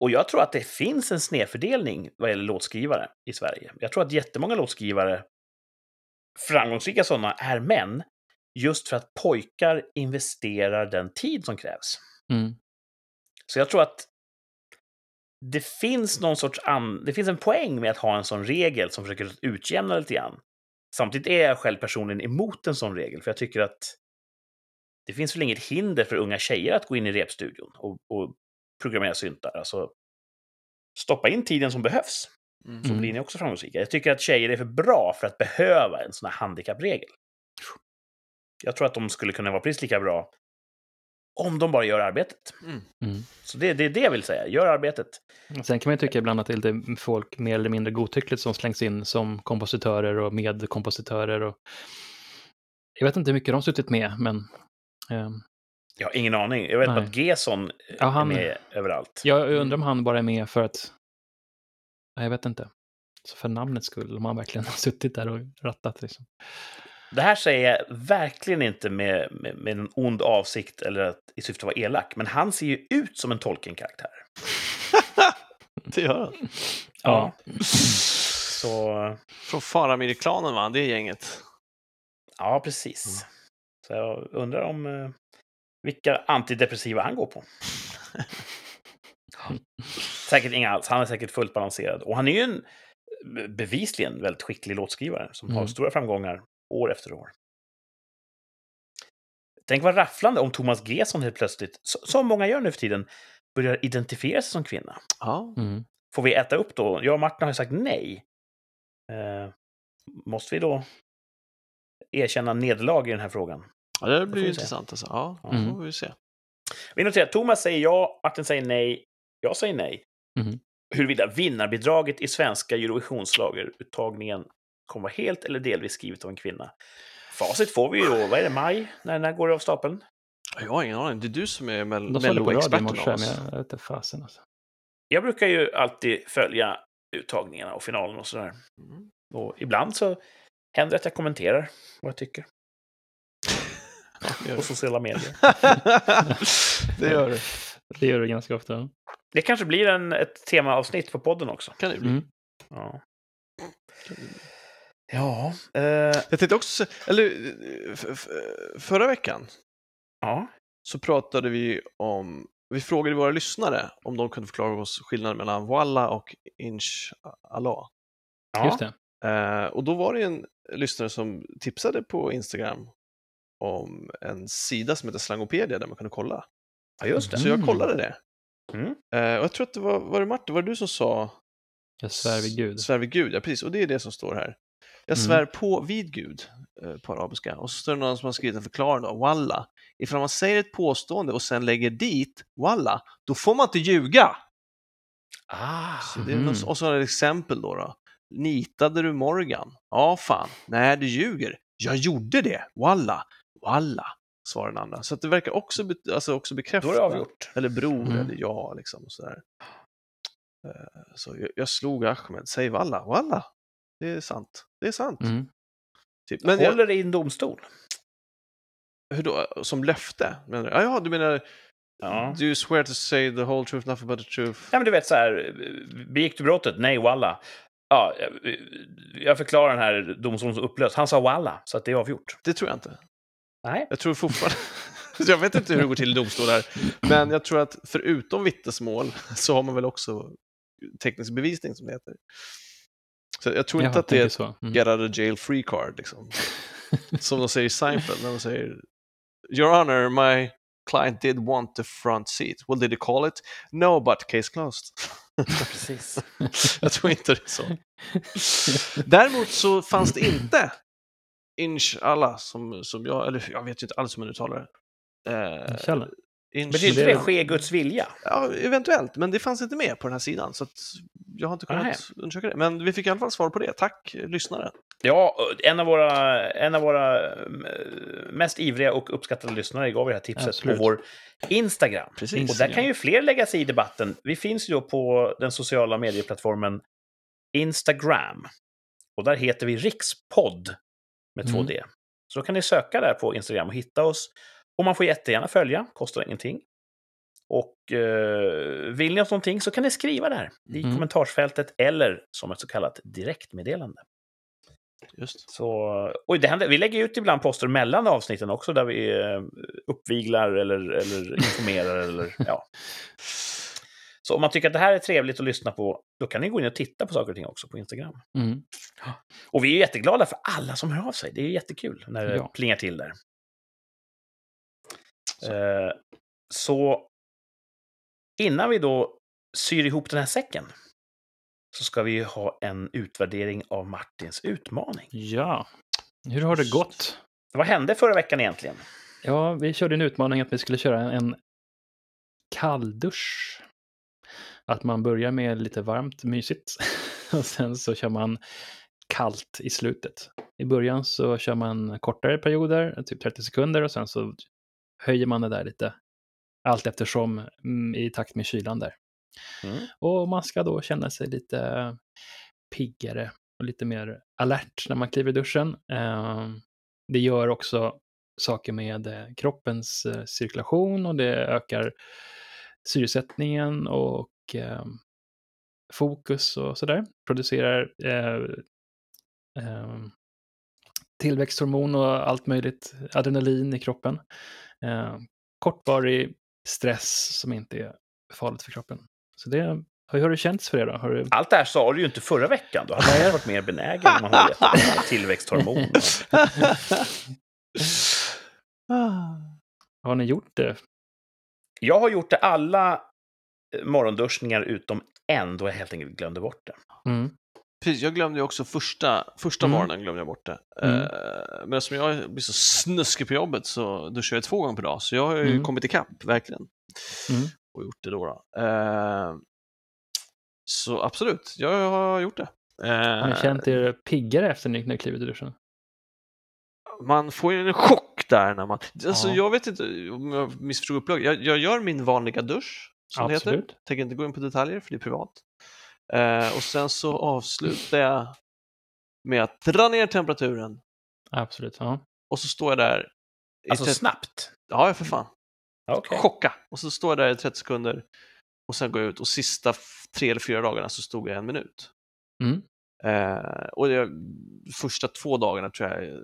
Och jag tror att det finns en snedfördelning vad gäller låtskrivare i Sverige. Jag tror att jättemånga låtskrivare, framgångsrika sådana, är män. Just för att pojkar investerar den tid som krävs. Mm. Så jag tror att det finns någon sorts an... det finns en poäng med att ha en sån regel som försöker utjämna lite grann. Samtidigt är jag själv personligen emot en sån regel, för jag tycker att det finns väl inget hinder för unga tjejer att gå in i repstudion och, och programmera syntar. Alltså, stoppa in tiden som behövs, Mm. så blir ni också framgångsrika. Jag tycker att tjejer är för bra för att behöva en sån här handikappregel. Jag tror att de skulle kunna vara precis lika bra om de bara gör arbetet. Mm. Mm. Så det, det är det jag vill säga, gör arbetet. Sen kan man ju tycka ibland att det är lite folk mer eller mindre godtyckligt som slängs in som kompositörer och medkompositörer. Och... Jag vet inte hur mycket de har suttit med, men ehm, Jag har ingen aning. Jag vet Nej. att Gesson Ja, han- är med överallt. jag undrar om han bara är med för att... Nej, jag vet inte. Så för namnets skull, om han verkligen har suttit där och rattat. Liksom. Det här säger jag verkligen inte med, med, med en ond avsikt eller att, i syfte att vara elak, men han ser ju ut som en Tolkien-karaktär. Det gör han. Ja. Så, Från Faramir-klanen va, det är gänget. ja, precis. Så jag undrar om eh, vilka antidepressiva han går på. Säkert inga alls. Han är säkert fullt balanserad. Och han är ju en eh, bevisligen väldigt skicklig låtskrivare som har Mm. stora framgångar år efter år. Tänk vad rafflande om Thomas Gesson helt plötsligt, som många gör nu för tiden, börjar identifiera sig som kvinna. Ja. Mm. Får vi äta upp då? Jag och Martin har ju sagt nej. Eh, måste vi då erkänna nederlag i den här frågan? ja, det blir ju se. intressant alltså. Ja, Mm. får vi se. Vi noterar att Thomas säger ja, Martin säger nej, jag säger nej. Mhm. Huruvida vinnarbidraget i svenska Eurovisionsschlageruttagningen kommer vara helt eller delvis skrivet av en kvinna. Facit får vi ju då, vad är det, maj? När den här går av stapeln? Jag har ingen aning. Det är du som är mell- det melloexperten av oss. jag vet inte fasen. Alltså. Jag brukar ju alltid följa uttagningarna och finalen och sådär. Mm. Och ibland så händer det att jag kommenterar vad jag tycker Det på sociala medier. det gör du. Det gör du ganska ofta. Det kanske blir en, ett temaavsnitt på podden också. kan det bli. Mm. Ja. Kan det bli. Ja. Eh, Jag tänkte också, eller f- förra veckan ja. så pratade vi om, vi frågade våra lyssnare om de kunde förklara oss skillnaden mellan Walla och Inshallah. ja. Just det. Eh, och då var det en lyssnare som tipsade på Instagram om en sida som heter Slangopedia där man kunde kolla. Ja, just det. Så jag Mm. kollade det. Mm. Eh, och jag tror att det var, var det Martin, var det du som sa Jag svär vid Gud. Svär vid Gud, ja precis. Och det är det som står här. Jag Mm. svär på vid Gud eh, på arabiska. Och så står det någon som har skrivit en förklaring då, walla. Ifall man säger ett påstående och sen lägger dit walla, då får man inte ljuga. Ah. Så det är Mhm. någon, och så har ett exempel då, då. Nitade du Morgan? Ja, fan. Nej, du ljuger. Jag gjorde det. Walla. Walla, svarar den andra. Så det verkar också, be, alltså också bekräfta. Då är det avgjort. Eller bror, Mm. eller ja, liksom. Och sådär. Eh, Så jag, jag slog Ahmed, säg walla, walla. Det är sant. Det är sant. Mm. Typ. Men jag, Håller det i en domstol? hur då? Som löfte? Menar du? Ja, ja, du menar, Ja. do you swear to say the whole truth, nothing but the truth? Nej, men du vet så här, begick du brottet? Nej, walla. Ja, jag- jag förklarar den här domstolen som upplöst. Han sa walla, så att det är avgjort. Det tror jag inte. Nej. Jag tror fortfarande... Jag vet inte hur det går till i domstolar, men jag tror att förutom vittnesmål så har man väl också teknisk bevisning som det heter. Så jag tror Jaha, inte att det är ett. Mm. get out of jail free card. Liksom. Som de säger i Seinfeld när de säger Your honor, my client did want the front seat. Well, did they call it? No, but case closed. Precis. jag tror inte det är så. Däremot så fanns det inte Inshallah, som, som jag, eller jag vet ju inte alls hur man uttalar det. Eh, Betyder det- det ske Guds vilja? Ja, eventuellt, men det fanns inte med på den här sidan. Så att jag har inte kunnat Nej. undersöka det. Men vi fick i alla fall svar på det. Tack, lyssnare. Ja, en av våra, en av våra eh, mest ivriga och uppskattade lyssnare gav det här tipset Absolut. på vår Instagram. Precis. Och där kan ju fler lägga sig i debatten. Vi finns ju då på den sociala medieplattformen Instagram. Och där heter vi Rikspodd med två Mm. D. Så då kan ni söka där på Instagram och hitta oss. Och man får jättegärna följa, kostar ingenting. Och eh, vill ni ha någonting så kan ni skriva där i Mm. kommentarsfältet eller som ett så kallat direktmeddelande. Just. Så, och det händer, vi lägger ut ibland poster mellan avsnitten också där vi eh, uppviglar eller, eller informerar. eller, ja. Så om man tycker att det här är trevligt att lyssna på, då kan ni gå in och titta på saker och ting också på Instagram. Mm. Och vi är jätteglada för alla som hör av sig. Det är jättekul när det Ja. plingar till där. Så. Eh, så innan vi då syr ihop den här säcken så ska vi ha en utvärdering av Martins utmaning. Ja. Hur har det gått? Vad hände förra veckan egentligen? Ja, vi körde en utmaning att vi skulle köra en kalldusch. Att man börjar med lite varmt, mysigt. Och sen så kör man kallt i slutet. I början så kör man kortare perioder, typ 30 sekunder, och sen så höjer man det där lite. Allt eftersom mm, i takt med kylan där. Mm. Och man ska då känna sig lite piggare och lite mer alert när man kliver i duschen. Eh, Det gör också saker med eh, kroppens eh, cirkulation och det ökar syresättningen och eh, fokus och sådär. Producerar eh, eh, tillväxthormon och allt möjligt, adrenalin i kroppen. Eh, kortvarig stress som inte är farligt för kroppen. Så det, hur har det känts för er då? Du, Allt det här sa du ju inte förra veckan. Då hade jag varit mer benägen om man har tillväxthormon. har ni gjort det? Jag har gjort det alla morgonduschningar utom en då jag helt enkelt glömde bort det. Mm. Precis, jag glömde ju också första, första Mm. morgonen glömde jag bort det. Mm. Eh, men eftersom jag blir så snuskig på jobbet så duschar jag två gånger per dag. Så jag har ju Mm. kommit ikapp, verkligen. Mm. Och gjort det då. då. Eh, så absolut, jag har gjort det. Har ni Eh, känt er piggare efter ni när ni klivit i duschen? man får ju en chock där när man... Alltså, Ja. Jag vet inte om jag missförstod upplaget. Jag, jag gör min vanliga dusch, som det heter. Absolut. Tänker inte gå in på detaljer för det är privat. Eh, och sen så avslutar jag med att dra ner temperaturen Absolut. Ja. och så står jag där. Alltså 30... snabbt. Ja, för fan. Okej. Chocka! Och så står jag där i 30 sekunder och sen går jag ut och sista tre eller fyra dagarna så stod jag en minut. Mm. Eh, och det, första två dagarna tror jag eh,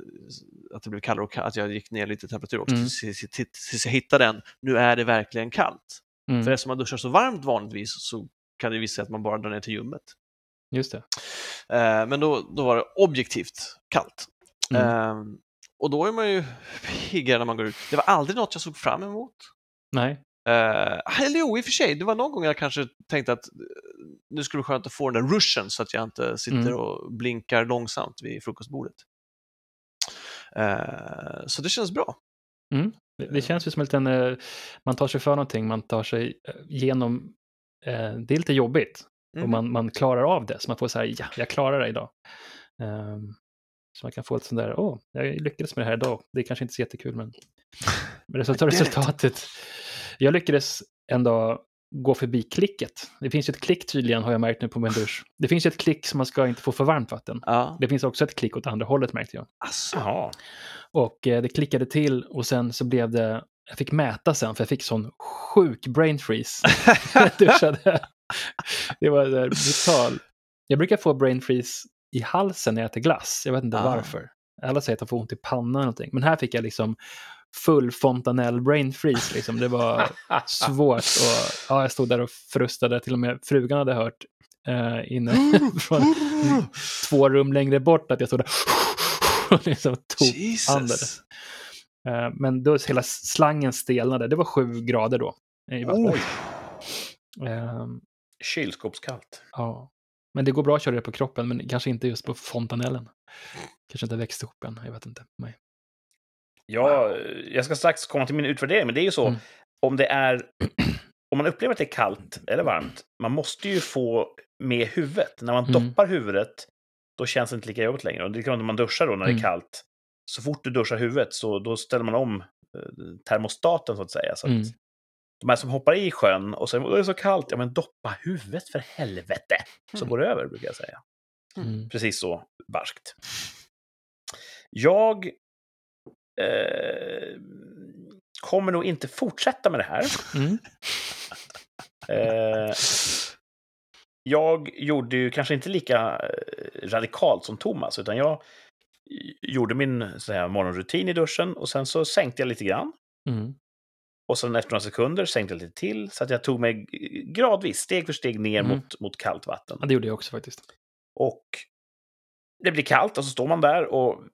att det blev kallare och kallare, att jag gick ner lite i temperatur också Mm. tills, tills, tills jag hittade den. Nu är det verkligen kallt. Mm. För eftersom man duschar så varmt vanligtvis så kan det visa sig att man bara drar ner till ljummet. Just det. Eh, men då, då var det objektivt kallt. Mm. Eh, och då är man ju piggare när man går ut. Det var aldrig något jag såg fram emot. Nej. Uh, eller jo, i och för sig, det var någon gång jag kanske tänkte att eh, nu skulle det vara skönt att få den där rushen så att jag inte sitter Mm. och blinkar långsamt vid frukostbordet. Eh, så det känns bra. Det, det känns ju som en liten, eh, man tar sig för någonting, man tar sig eh, igenom, eh, det är lite jobbigt. Och Mm. man, man klarar av det, så man får säga ja, jag klarar det idag. Ehm, så man kan få ett sånt där, åh, jag lyckades med det här idag. Det är kanske inte så jättekul, men, men resultatet. Jag lyckades en dag gå förbi klicket. Det finns ju ett klick tydligen, har jag märkt nu på min dusch. Det finns ju ett klick som man ska inte få för varmt vatten. Ja, Det finns också ett klick åt andra hållet märkte jag. Jaha. Och eh, det klickade till och sen så blev det, jag fick mäta sen för jag fick sån sjuk brain freeze. när jag duschade. Det var där brutal. Jag brukar få brain freeze i halsen när jag äter glass. Jag vet inte Ah. varför. Alla säger att de får ont i pannan eller någonting. Men här fick jag liksom full fontanell brain freeze. Liksom. Det var svårt. Och, ja, jag stod där och frustade. Till och med frugan hade hört eh, inne från två rum längre bort att jag stod där och liksom tog Jesus! Eh, Men då hela slangen stelnade. Det var sju grader då. I vattnet. Oj. Ehm, Kylskåpskallt. ja. Men det går bra att köra det på kroppen, men kanske inte just på fontanellen. Kanske inte växt ihop än, jag vet inte. Nej. Ja, jag ska strax komma till min utvärdering, men det är ju så. Mm. Om det är... Om man upplever att det är kallt eller varmt, man måste ju få med huvudet. När man Mm. doppar huvudet, då känns det inte lika jobbigt längre. Och det är klart när man duschar då, när det Mm. är kallt. Så fort du duschar huvudet, så då ställer man om eh, termostaten, så att säga. Så att Mm. De här som hoppar i sjön och säger att det är så kallt, ja men doppa huvudet för helvete, så Mm. går det över, brukar jag säga. Mm. Precis så barskt. Jag eh, kommer nog inte fortsätta med det här. Mm. Eh, jag gjorde ju kanske inte lika eh, radikalt som Thomas, utan jag gjorde min så säga, morgonrutin i duschen och sen så sänkte jag lite grann. Mm. Och sen efter några sekunder sänkte jag lite till, så att jag tog mig gradvis, steg för steg, ner Mm. mot, mot kallt vatten. Ja, det gjorde jag också faktiskt. Och det blir kallt och så står man där och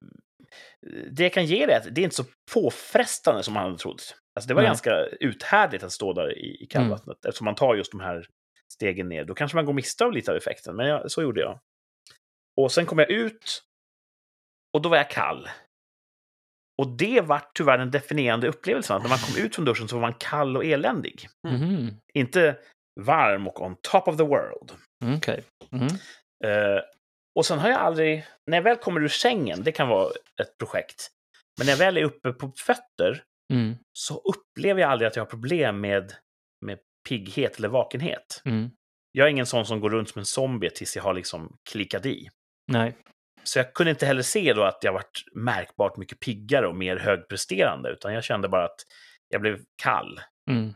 det jag kan ge det är att det är inte så påfrestande som man hade trott. Alltså det var Nej. ganska uthärdligt att stå där i, i kallvattnet eftersom man tar just de här stegen ner. Då kanske man går miste om lite av effekten, men jag, så gjorde jag. Och sen kom jag ut och då var jag kall. Och det var tyvärr den definierande upplevelsen, att när man kom ut från duschen så var man kall och eländig. Mhm. Inte varm och on top of the world. Mm, Okej. Mm. Eh, och sen har jag aldrig, när jag väl kommer ur sängen, det kan vara ett projekt, men när jag väl är uppe på fötter Mm. så upplever jag aldrig att jag har problem med, med pigghet eller vakenhet. Mm. Jag är ingen sån som går runt som en zombie tills jag har liksom klickat i. Nej. Så jag kunde inte heller se då att jag varit märkbart mycket piggare och mer högpresterande, utan jag kände bara att jag blev kall. Mm.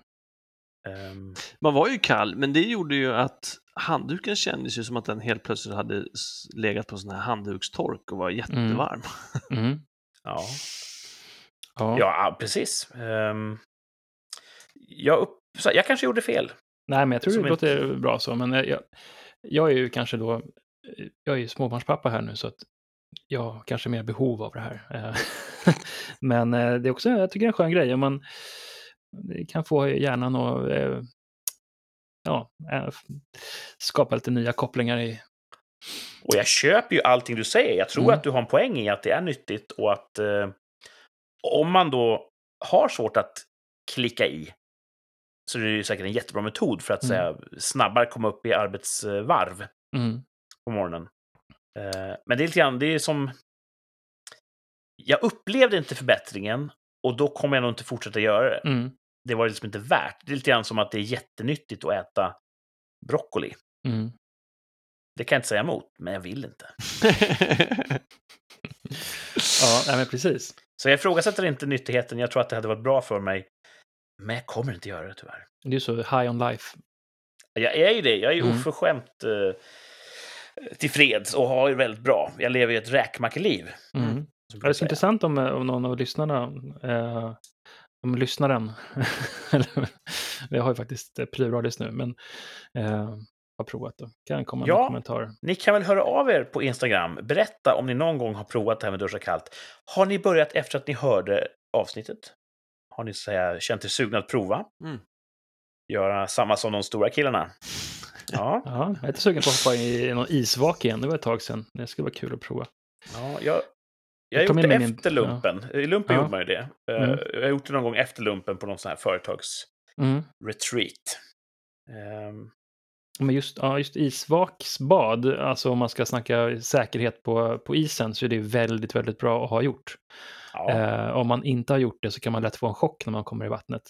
Ehm, Man var ju kall, men det gjorde ju att handduken kändes ju som att den helt plötsligt hade legat på sån här handdukstork och var jättevarm. Mm. ja. Ja. ja, precis. Ehm, jag, upp, jag kanske gjorde fel. Nej, men jag tror Som det låter bra så. Men jag, jag är ju kanske då, jag är ju småbarnspappa här nu så att jag har kanske mer behov av det här. Eh, men eh, det är också, jag tycker det är en skön grej man kan få hjärnan att eh, ja, skapa lite nya kopplingar i. Och jag köper ju allting du säger. Jag tror Mm. att du har en poäng i att det är nyttigt och att eh, om man då har svårt att klicka i så är det ju säkert en jättebra metod för att Mm. säga, snabbare komma upp i arbetsvarv Mm. På morgonen. Eh, men det är lite grann, det är som... Jag upplevde inte förbättringen och då kommer jag nog inte fortsätta göra det. Mm. Det var liksom inte värt. Det är lite grann som att det är jättenyttigt att äta broccoli. Mm. Det kan jag inte säga emot, men jag vill inte. Ja, nej, men precis. Så jag ifrågasätter inte nyttigheten. Jag tror att det hade varit bra för mig. Men jag kommer inte göra det tyvärr. Det är så high on life. Jag är ju det. Jag är ju Mm. oförskämt eh, tillfreds och har det väldigt bra. Jag lever ju ett räkmackeliv. Mm. Ja, det är så intressant om, om någon av lyssnarna, eh, om lyssnaren, vi har ju faktiskt eh, pluralis nu, men eh, har provat då. Kan komma Ja. med kommentarer. Ni kan väl höra av er på Instagram. Berätta om ni någon gång har provat det här med duscha kallt. Har ni börjat efter att ni hörde avsnittet? Har ni så säga, känt er sugna att prova? Mm. Göra samma som de stora killarna? Ja, Ja, jag är lite sugen på att hoppa i någon isvak igen, det var ett tag sedan. Det skulle vara kul att prova. ja jag, jag har gjort det min- efter lumpen. I lumpen Ja. gjorde man ju det. Eh, Mm. Jag har gjort det någon gång efter lumpen på någon sån här företagsretreat. Mm. Ehm, Men just, ja, just isvaksbad, alltså om man ska snacka säkerhet på, på isen, så är det väldigt, väldigt bra att ha gjort. ja. Eh, om man inte har gjort det så kan man lätt få en chock när man kommer i vattnet.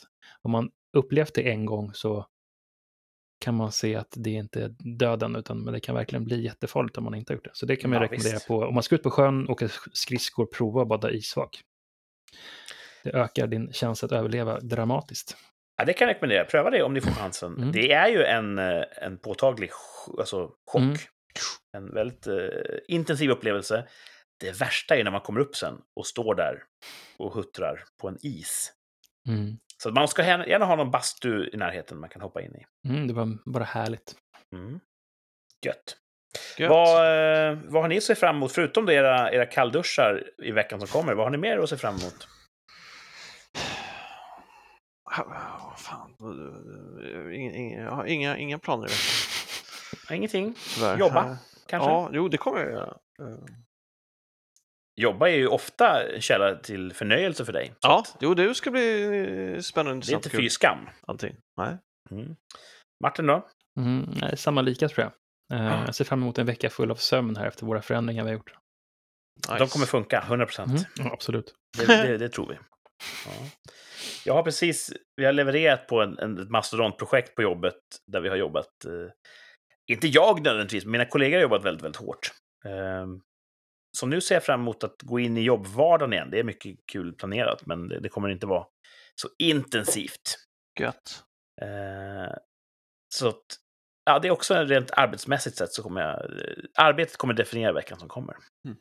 Om man upplevt det en gång så kan man se att det inte är döden, utan men det kan verkligen bli jättefarligt om man inte har gjort det. Så det kan man Ja, rekommendera visst. på, om man ska ut på sjön, åka skridskor, prova att bada isvak. Det ökar din chans att överleva dramatiskt. Ja, det kan jag rekommendera. Pröva det om ni får chansen. Mm. Det är ju en, eh, en påtaglig alltså, chock. Mm. En väldigt eh, intensiv upplevelse. Det värsta är när man kommer upp sen och står där och huttrar på en is. Mm. Så man ska gärna, ha någon bastu i närheten man kan hoppa in i. Mm, det var bara härligt. Mm. Gött. Gött. Vad, eh, vad har ni att se fram emot, förutom då era, era kallduschar i veckan som kommer? Vad har ni mer att se fram emot? Ah, Fan. Inga, inga, inga, inga planer i veckan. Ingenting? Tyvärr. Jobba, kanske? Ja, jo, det kommer jag göra. Jobba är ju ofta källa till förnöjelse för dig. Ja, att jo, det ska bli eh, spännande. Det är inte fy skam. Allting. Nej. Mm. Martin då? Mm, nej, samma lika tror jag. Ah. Jag ser fram emot en vecka full av sömn här efter våra förändringar vi har gjort. Nice. De kommer funka, 100 procent. Mm, ja, absolut. Det, det, det tror vi. Ja. Jag har precis, vi har levererat på en, en, ett mastodontprojekt på jobbet där vi har jobbat, eh, inte jag nödvändigtvis, men mina kollegor har jobbat väldigt, väldigt hårt. Eh, så nu ser jag fram emot att gå in i jobbvardagen igen. Det är mycket kul planerat, men det, det kommer inte vara så intensivt. Gött. Eh, så att, ja, det är också en rent arbetsmässigt sett så kommer jag, eh, arbetet kommer definiera veckan som kommer. Mm.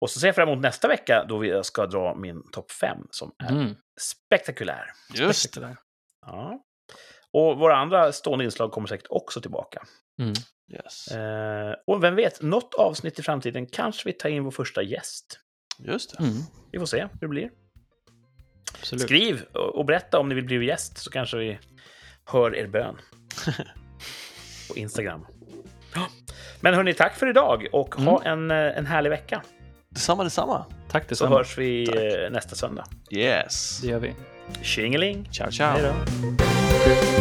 Och så ser jag fram emot nästa vecka då vi ska dra min topp 5 som är Mm, spektakulär. Just det det. Ja. Och våra andra stående inslag kommer säkert också tillbaka. Mm. Yes. Eh, och vem vet, något avsnitt i framtiden kanske vi tar in vår första gäst. Just det. Mm, Vi får se hur det blir. absolut. Skriv och berätta om ni vill bli gäst så kanske vi hör er bön. På Instagram. Men hörni, tack för idag och ha en, eh, en härlig vecka. Detsamma, detsamma. Tack Så detsamma. hörs vi Tack. eh, nästa söndag. Yes. Det gör vi. Tjingeling! Ciao, ciao. Hej då!